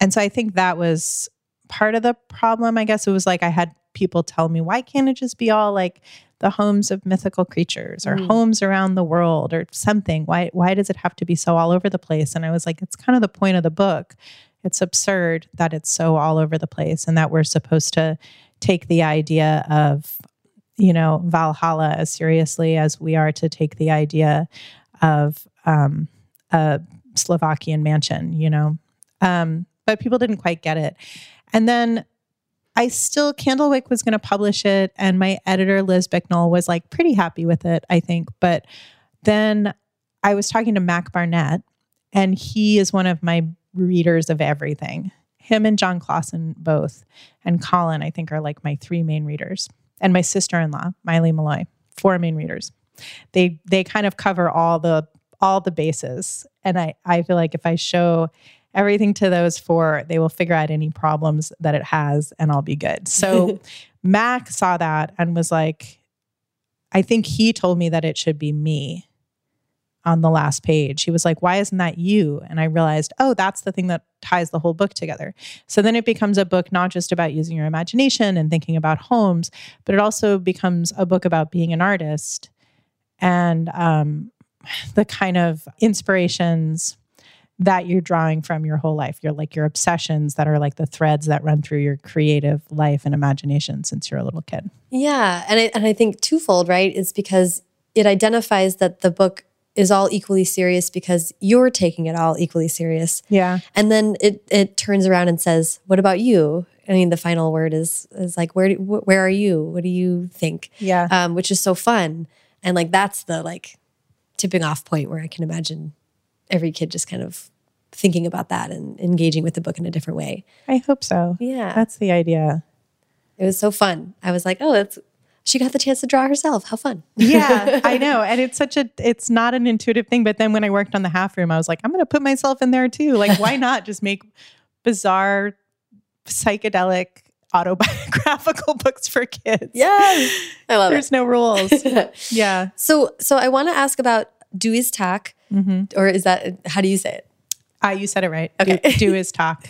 And so I think that was part of the problem. I guess it was like I had people tell me, why can't it just be all like the homes of mythical creatures or mm. homes around the world or something? Why why does it have to be so all over the place? And I was like, it's kind of the point of the book. It's absurd that it's so all over the place and that we're supposed to take the idea of you know Valhalla as seriously as we are to take the idea of um, a Slovakian mansion, you know. Um, but people didn't quite get it. And then I still, Candlewick was going to publish it, and my editor, Liz Bicknell, was like pretty happy with it, I think. But then I was talking to Mac Barnett, and he is one of my readers of everything. Him and Jon Klassen both, and Colin, I think, are like my three main readers, and my sister in law, Maile Meloy, four main readers. They they kind of cover all the all the bases, and I I feel like if I show everything to those four, they will figure out any problems that it has and I'll be good. So *laughs* Mac saw that and was like, I think he told me that it should be me on the last page. He was like, Why isn't that you? And I realized, oh, that's the thing that ties the whole book together. So then it becomes a book not just about using your imagination and thinking about homes, but it also becomes a book about being an artist and um, *sighs* the kind of inspirations that you're drawing from your whole life. You're like your obsessions that are like the threads that run through your creative life and imagination since you're a little kid. Yeah. And I, and I think twofold, right? Is because it identifies that the book is all equally serious because you're taking it all equally serious. Yeah. And then it it turns around and says, "What about you?" I mean, the final word is is like, "Where do, where are you? What do you think?" Yeah. Um, which is so fun, and like that's the like tipping off point where I can imagine every kid just kind of thinking about that and engaging with the book in a different way. I hope so. Yeah. That's the idea. It was so fun. I was like, oh, it's she got the chance to draw herself. How fun. yeah, I *laughs* know. And it's such a it's not an intuitive thing, but then when I worked on the half room, I was like, I'm going to put myself in there too. Like why not just make bizarre psychedelic autobiographical *laughs* books for kids? Yes. I love There's it. There's no rules. *laughs* yeah. So so I want to ask about Du Iz Tak Mm-hmm. or is that how do you say it? Ah, you said it right. Okay. Do, do is *laughs* talk.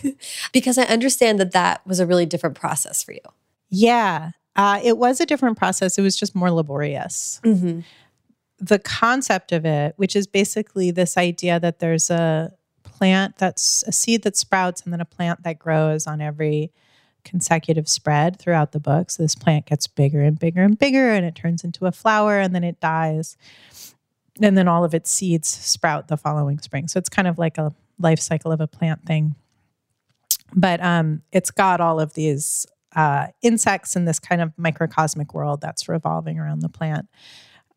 Because I understand that that was a really different process for you. Yeah. Uh, it was a different process. It was just more laborious. Mm-hmm. The concept of it, which is basically this idea that there's a plant that's a seed that sprouts and then a plant that grows on every consecutive spread throughout the book. So this plant gets bigger and bigger and bigger and it turns into a flower and then it dies. And then all of its seeds sprout the following spring. So it's kind of like a life cycle of a plant thing. But um, it's got all of these uh, insects in this kind of microcosmic world that's revolving around the plant.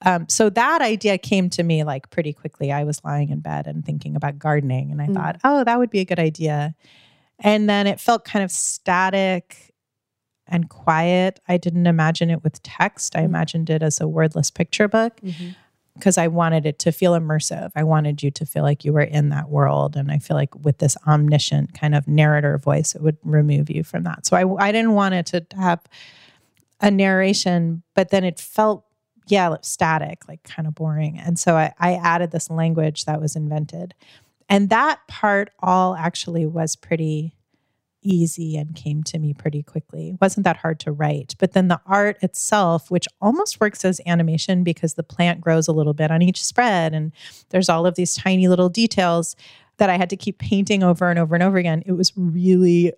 Um, so that idea came to me like pretty quickly. I was lying in bed and thinking about gardening, and I Mm. thought, oh, that would be a good idea. And then it felt kind of static and quiet. I didn't imagine it with text. I Mm. imagined it as a wordless picture book Mm-hmm. Because I wanted it to feel immersive. I wanted you to feel like you were in that world. And I feel like with this omniscient kind of narrator voice, it would remove you from that. So I, I didn't want it to have a narration, but then it felt, yeah, static, like kind of boring. And so I, I added this language that was invented. And that part all actually was pretty easy and came to me pretty quickly. It wasn't that hard to write. But then the art itself, which almost works as animation because the plant grows a little bit on each spread and there's all of these tiny little details that I had to keep painting over and over and over again. It was really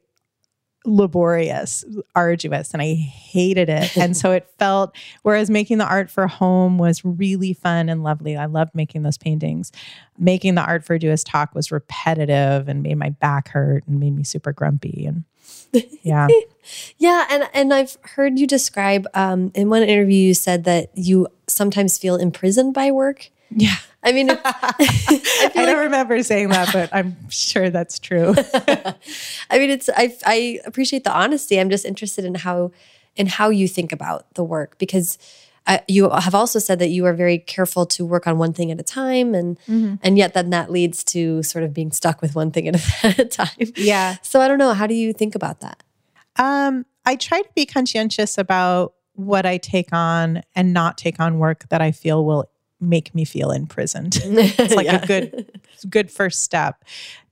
laborious, arduous, and I hated it. *laughs* And so it felt, whereas making the art for home was really fun and lovely. I loved making those paintings. Making the art for Do Talk was repetitive and made my back hurt and made me super grumpy. And *laughs* yeah. Yeah, and and I've heard you describe um, in one interview you said that you sometimes feel imprisoned by work. Yeah. I mean, *laughs* it, *laughs* I I don't like, remember saying that, but I'm sure that's true. *laughs* I mean, it's I I appreciate the honesty. I'm just interested in how in how you think about the work because uh, you have also said that you are very careful to work on one thing at a time, and and yet then that leads to sort of being stuck with one thing at a, at a time. Yeah. So I don't know. How do you think about that? Um, I try to be conscientious about what I take on and not take on work that I feel will make me feel imprisoned. *laughs* it's like Yeah. a good good first step.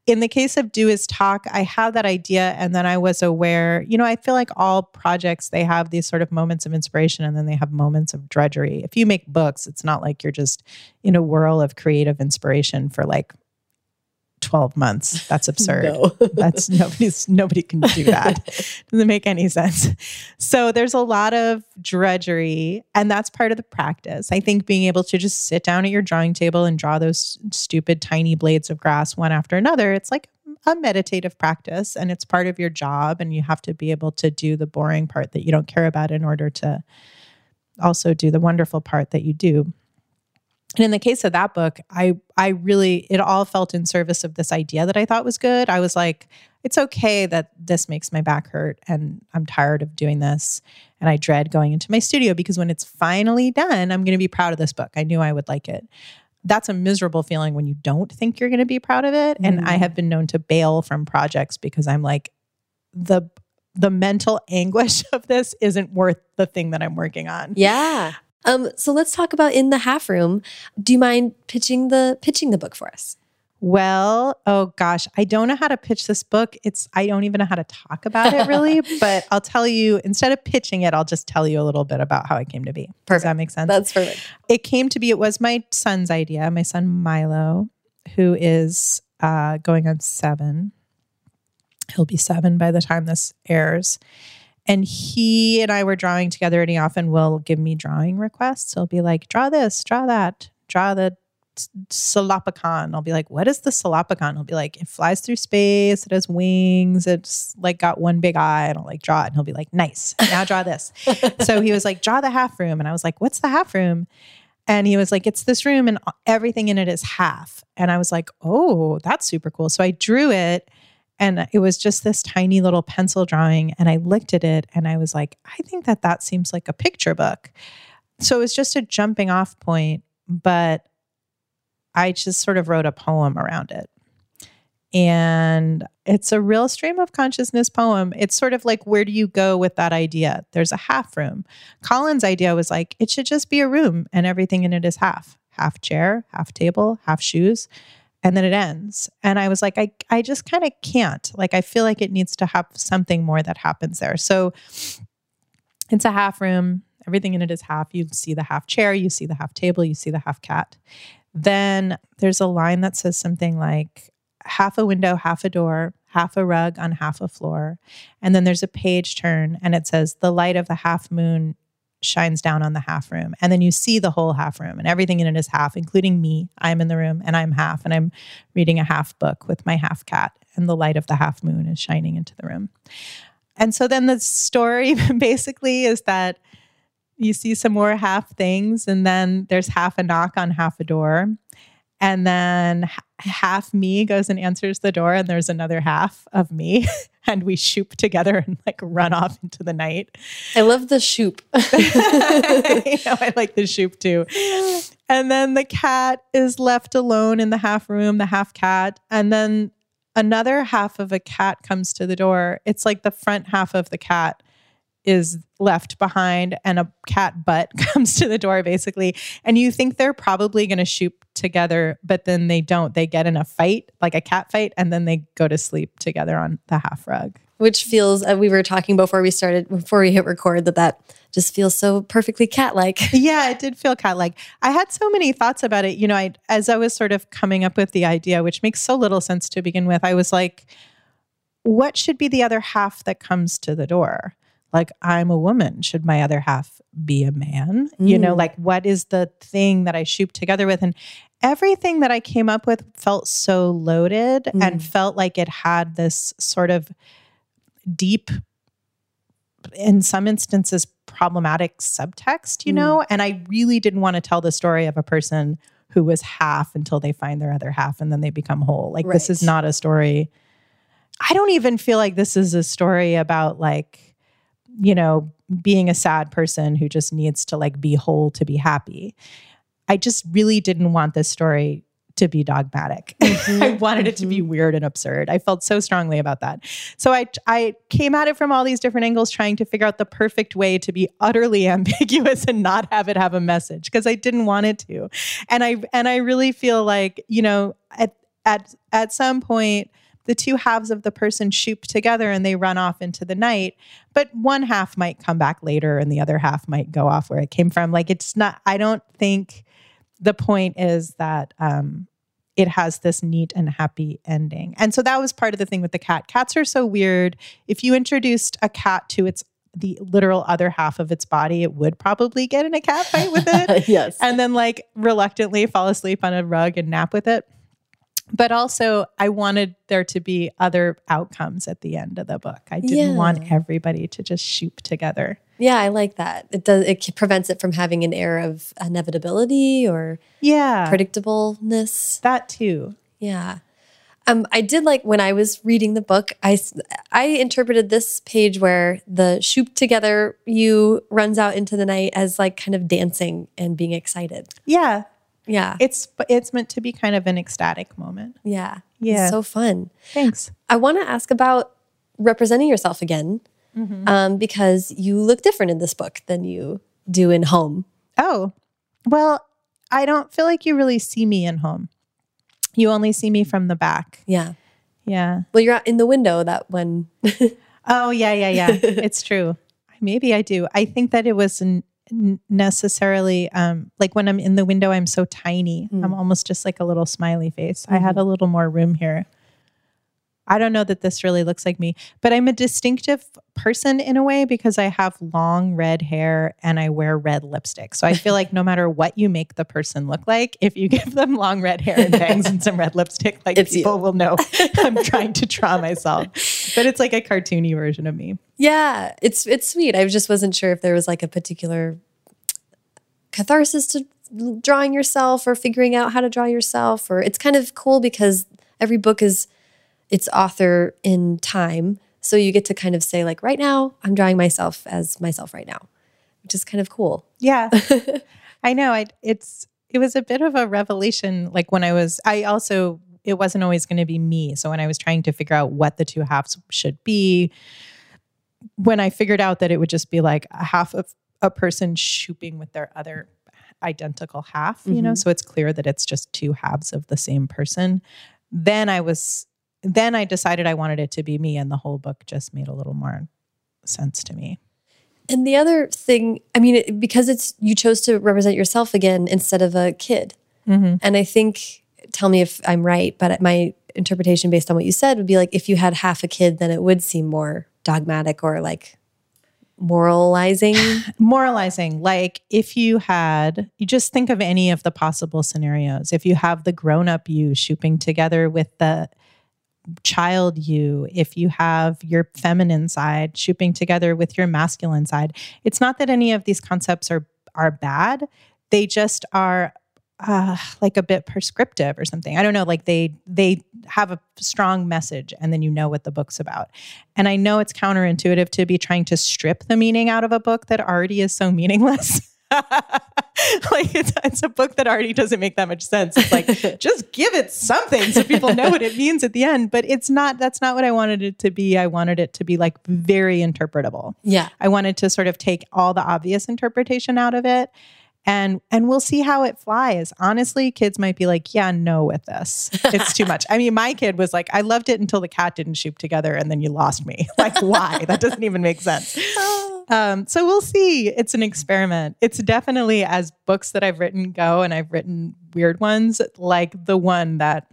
In the case of Du Iz Tak, I had that idea and then I was aware, you know, I feel like all projects they have these sort of moments of inspiration and then they have moments of drudgery. If you make books, it's not like you're just in a whirl of creative inspiration for like 12 months. That's *laughs* absurd. No. That's nobody's nobody can do that. *laughs* Doesn't make any sense. So there's a lot of drudgery and that's part of the practice. I think being able to just sit down at your drawing table and draw those stupid tiny blades of grass one after another, it's like a meditative practice and it's part of your job and you have to be able to do the boring part that you don't care about in order to also do the wonderful part that you do. And in the case of that book, I I really it all felt in service of this idea that I thought was good. I was like, it's okay that this makes my back hurt and I'm tired of doing this and I dread going into my studio because when it's finally done, I'm going to be proud of this book. I knew I would like it. That's a miserable feeling when you don't think you're going to be proud of it. And I Mm. have been known to bail from projects because I'm like the the mental anguish *laughs* of this isn't worth the thing that I'm working on. Yeah. Um, so let's talk about in the half room. Do you mind pitching the pitching the book for us? Well, oh gosh, I don't know how to pitch this book. It's I don't even know how to talk about it really, *laughs* but I'll tell you instead of pitching it, I'll just tell you a little bit about how it came to be. Does that make sense? That's perfect. it came to be it was my son's idea, my son Milo, who is uh going on 7. He'll be 7 by the time this airs. And he and I were drawing together, and he often will give me drawing requests. He'll be like, draw this, draw that, draw the Salopicon. I'll be like, what is the Salopicon? He'll be like, it flies through space, it has wings, it's like got one big eye. And I'll like draw it. And he'll be like, nice, now draw this. *laughs* so he was like, draw the half room. And I was like, what's the half room? And he was like, it's this room and everything in it is half. And I was like, oh, that's super cool. So I drew it and it was just this tiny little pencil drawing. And I looked at it and I was like, I think that that seems like a picture book. So it was just a jumping off point, but I just sort of wrote a poem around it. And it's a real stream of consciousness poem. It's sort of like, where do you go with that idea? There's a half room. Colin's idea was like, it should just be a room and everything in it is half half chair, half table, half shoes. And then it ends. And I was like, I, I just kind of can't. Like, I feel like it needs to have something more that happens there. So it's a half room. Everything in it is half. You see the half chair, you see the half table, you see the half cat. Then there's a line that says something like half a window, half a door, half a rug on half a floor. And then there's a page turn and it says, the light of the half moon shines down on the half room. And then you see the whole half room and everything in it is half, including me. I'm in the room and I'm half and I'm reading a half book with my half cat. And the light of the half moon is shining into the room. And so then the story *laughs* basically is that you see some more half things, and then there's half a knock on half a door. And then half me goes and answers the door, and there's another half of me. *laughs* And we shoop together and like run off into the night. I love the shoop. *laughs* *laughs* you know, I like the shoop too. And then the cat is left alone in the half room, the half cat. And then another half of a cat comes to the door. It's like the front half of the cat is left behind and a cat butt *laughs* comes to the door basically and you think they're probably going to shoop together but then they don't they get in a fight like a cat fight and then they go to sleep together on the half rug Which feels, uh, we were talking before we started, before we hit record, that that just feels so perfectly cat like. *laughs* yeah, it did feel cat like. I had so many thoughts about it. You know, I as I was sort of coming up with the idea, which makes so little sense to begin with, I was like, what should be the other half that comes to the door? Like, I'm a woman. Should my other half be a man? You know, Mm. like what is the thing that I shoop together with? And everything that I came up with felt so loaded and Mm. felt like it had this sort of deep in some instances problematic subtext you Mm. know and i really didn't want to tell the story of a person who was half until they find their other half and then they become whole like this is not a story i don't even feel like this is a story about like you know being a sad person who just needs to like be whole to be happy. I just really didn't want this story to be dogmatic. *laughs* Mm-hmm. I wanted it to be mm-hmm. weird and absurd. I felt so strongly about that. So I I came at it from all these different angles, trying to figure out the perfect way to be utterly *laughs* ambiguous and not have it have a message because I didn't want it to. And I and I really feel like you know at at at some point the two halves of the person shoop together and they run off into the night but one half might come back later and the other half might go off where it came from like it's not i don't think the point is that um it has this neat and happy ending. And so that was part of the thing with the cat. Cats are so weird. If you introduced a cat to its the literal other half of its body, it would probably get in a cat fight with it. *laughs* yes. and then like reluctantly fall asleep on a rug and nap with it. But also, I wanted there to be other outcomes at the end of the book. I didn't Yeah. want everybody to just shoop together. Yeah, I like that. It does. It prevents it from having an air of inevitability or Yeah, predictableness. that too. Yeah. Um, I did like when I was reading the book. I, I interpreted this page where the shoop together you runs out into the night as like kind of dancing and being excited. Yeah, Yeah, it's it's meant to be kind of an ecstatic moment. yeah, Yeah. It's so fun. Thanks. I want to ask about representing yourself again, um, because you look different in this book than you do in Home. Oh, well, I don't feel like you really see me in home. You only see me from the back. Yeah. Yeah. Well, you're out in the window that one. *laughs* Oh, yeah, yeah, yeah. *laughs* it's true. Maybe I do. I think that it was n- n- necessarily um, like when I'm in the window, I'm so tiny. I'm almost just like a little smiley face. I had a little more room here. I don't know that this really looks like me, but I'm a distinctive person in a way because I have long red hair and I wear red lipstick. So I feel like no matter what you make the person look like, if you *laughs* give them long red hair and bangs and some red lipstick, like It's you. people will know *laughs* I'm trying to draw myself. But it's like a cartoony version of me. Yeah, it's it's sweet. I just wasn't sure if there was like a particular catharsis to drawing yourself or figuring out how to draw yourself or it's kind of cool because every book is its author in time. So you get to kind of say like right now I'm drawing myself as myself right now, which is kind of cool. Yeah. *laughs* I know. I it's it was a bit of a revelation like when I was I also it wasn't always going to be me. So when I was trying to figure out what the two halves should be, when I figured out that it would just be like a half of a person shooping with their other identical half, you know, mm-hmm. so it's clear that it's just two halves of the same person. Then I was then I decided I wanted it to be me and the whole book just made a little more sense to me. And the other thing, I mean, it, because it's you chose to represent yourself again instead of a kid. Mm-hmm. And I think, tell me if I'm right, but my interpretation based on what you said would be like if you had half a kid, then it would seem more dogmatic or like moralizing. *laughs* moralizing like if you had you just think of any of the possible scenarios if you have the grown-up you shooping together with the child you if you have your feminine side shooping together with your masculine side it's not that any of these concepts are are bad they just are uh, like a bit prescriptive or something. I don't know. Like they they have a strong message, and then you know what the book's about. And I know it's counterintuitive to be trying to strip the meaning out of a book that already is so meaningless. *laughs* *laughs* like it's, it's a book that already doesn't make that much sense. It's like *laughs* just give it something so people know what it *laughs* means at the end. But it's not. That's not what I wanted it to be. I wanted it to be like very interpretable. yeah. I wanted to sort of take all the obvious interpretation out of it and and we'll see how it flies. Honestly, kids might be like, "Yeah, no with this. It's too much." *laughs* I mean, my kid was like, "I loved it until the cat didn't shoop together and then you lost me." *laughs* Like, why? that doesn't even make sense. *sighs* Um, so we'll see. It's an experiment. It's definitely as books that I've written go, and I've written weird ones, like the one that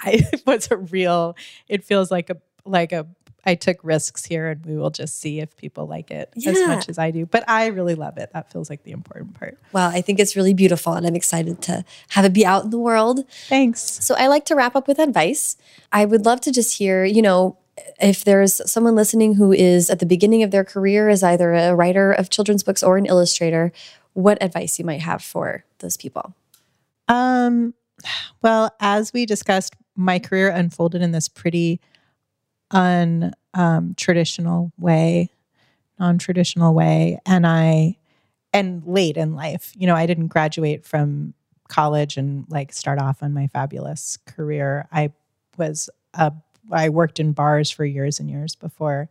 I *laughs* was a real. It feels like a like a. I took risks here, and we will just see if people like it as much as I do. But I really love it. That feels like the important part. Well, I think it's really beautiful and I'm excited to have it be out in the world. Thanks. So I like to wrap up with advice. I would love to just hear, you know, if there's someone listening who is at the beginning of their career as either a writer of children's books or an illustrator, what advice you might have for those people. Um, well, as we discussed, my career unfolded in this pretty un um, traditional way, non traditional way, and I and late in life. You know, I didn't graduate from college and like start off on my fabulous career. I was a I worked in bars for years and years before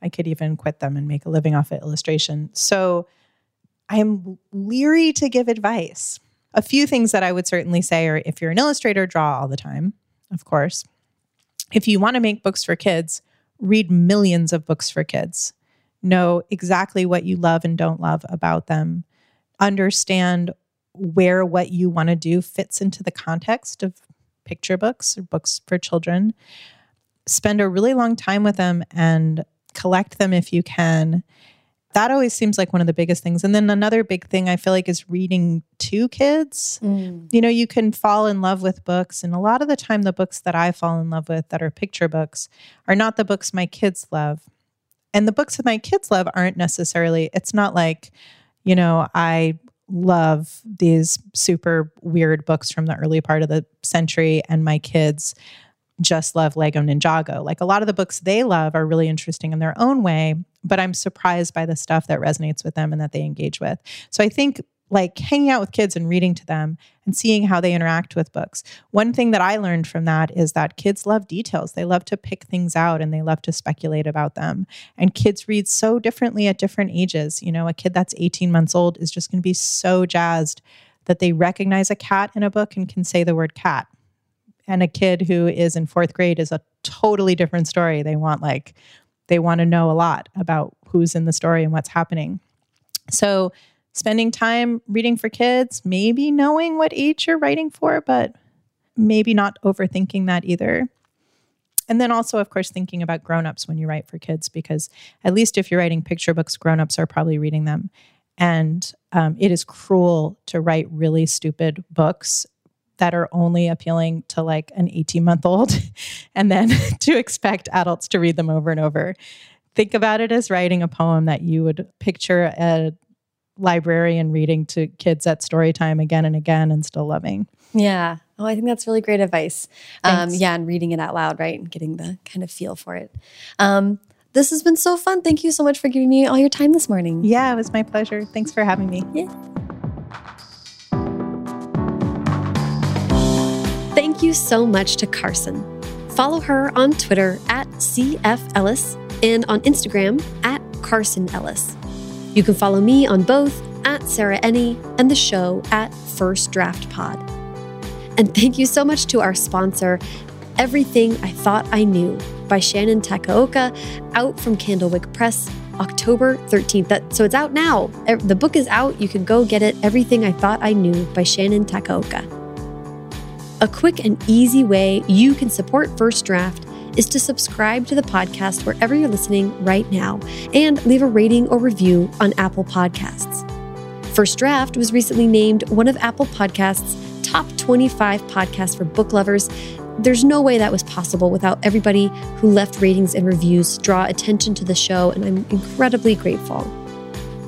I could even quit them and make a living off of illustration. So I am leery to give advice. A few things that I would certainly say are if you're an illustrator, draw all the time, of course. If you want to make books for kids, read millions of books for kids. Know exactly what you love and don't love about them. Understand where what you want to do fits into the context of picture books or books for children. Spend a really long time with them and collect them if you can. That always seems like one of the biggest things. And then another big thing I feel like is reading to kids. Mm. You know, you can fall in love with books. And a lot of the time, the books that I fall in love with that are picture books are not the books my kids love. And the books that my kids love aren't necessarily, it's not like, you know, I love these super weird books from the early part of the century, and my kids just love Lego Ninjago. Like a lot of the books they love are really interesting in their own way, but I'm surprised by the stuff that resonates with them and that they engage with. So I think like hanging out with kids and reading to them and seeing how they interact with books. One thing that I learned from that is that kids love details. They love to pick things out and they love to speculate about them. And kids read so differently at different ages. You know, a kid that's 18 months old is just going to be so jazzed that they recognize a cat in a book and can say the word cat. And a kid who is in fourth grade is a totally different story. They want like, they want to know a lot about who's in the story and what's happening. So, spending time reading for kids, maybe knowing what age you're writing for, but maybe not overthinking that either. And then also, of course, thinking about grown-ups when you write for kids, because at least if you're writing picture books, grown-ups are probably reading them. And um, it is cruel to write really stupid books that are only appealing to like an 18 month old *laughs* and then *laughs* to expect adults to read them over and over. Think about it as writing a poem that you would picture a librarian reading to kids at story time again and again and still loving. Yeah. Oh, I think that's really great advice. Um, yeah, and reading it out loud, right? And getting the kind of feel for it. Um, this has been so fun. Thank you so much for giving me all your time this morning. Yeah, it was my pleasure. Thanks for having me. Yeah. Thank you so much to Carson. Follow her on Twitter at CF Ellis and on Instagram at Carson Ellis. You can follow me on both at Sarah Enni and the show at First Draft Pod. And thank you so much to our sponsor, Everything I Thought I Knew by Shannon Takaoka, out from Candlewick Press, October 13th. That, so it's out now. The book is out. You can go get it. Everything I Thought I Knew by Shannon Takaoka. A quick and easy way you can support First Draft is to subscribe to the podcast wherever you're listening right now and leave a rating or review on Apple Podcasts. First Draft was recently named one of Apple Podcasts' top 25 podcasts for book lovers. There's no way that was possible without everybody who left ratings and reviews draw attention to the show, and I'm incredibly grateful.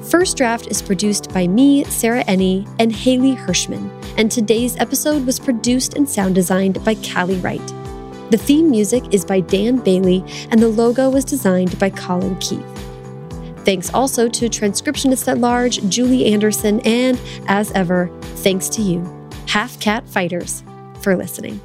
First Draft is produced by me, Sarah Enni, and Haley Hirschman, and today's episode was produced and sound designed by Callie Wright. The theme music is by Dan Bailey, and the logo was designed by Colin Keith. Thanks also to transcriptionist at large Julie Anderson, and as ever, thanks to you, Half Cat Fighters, for listening.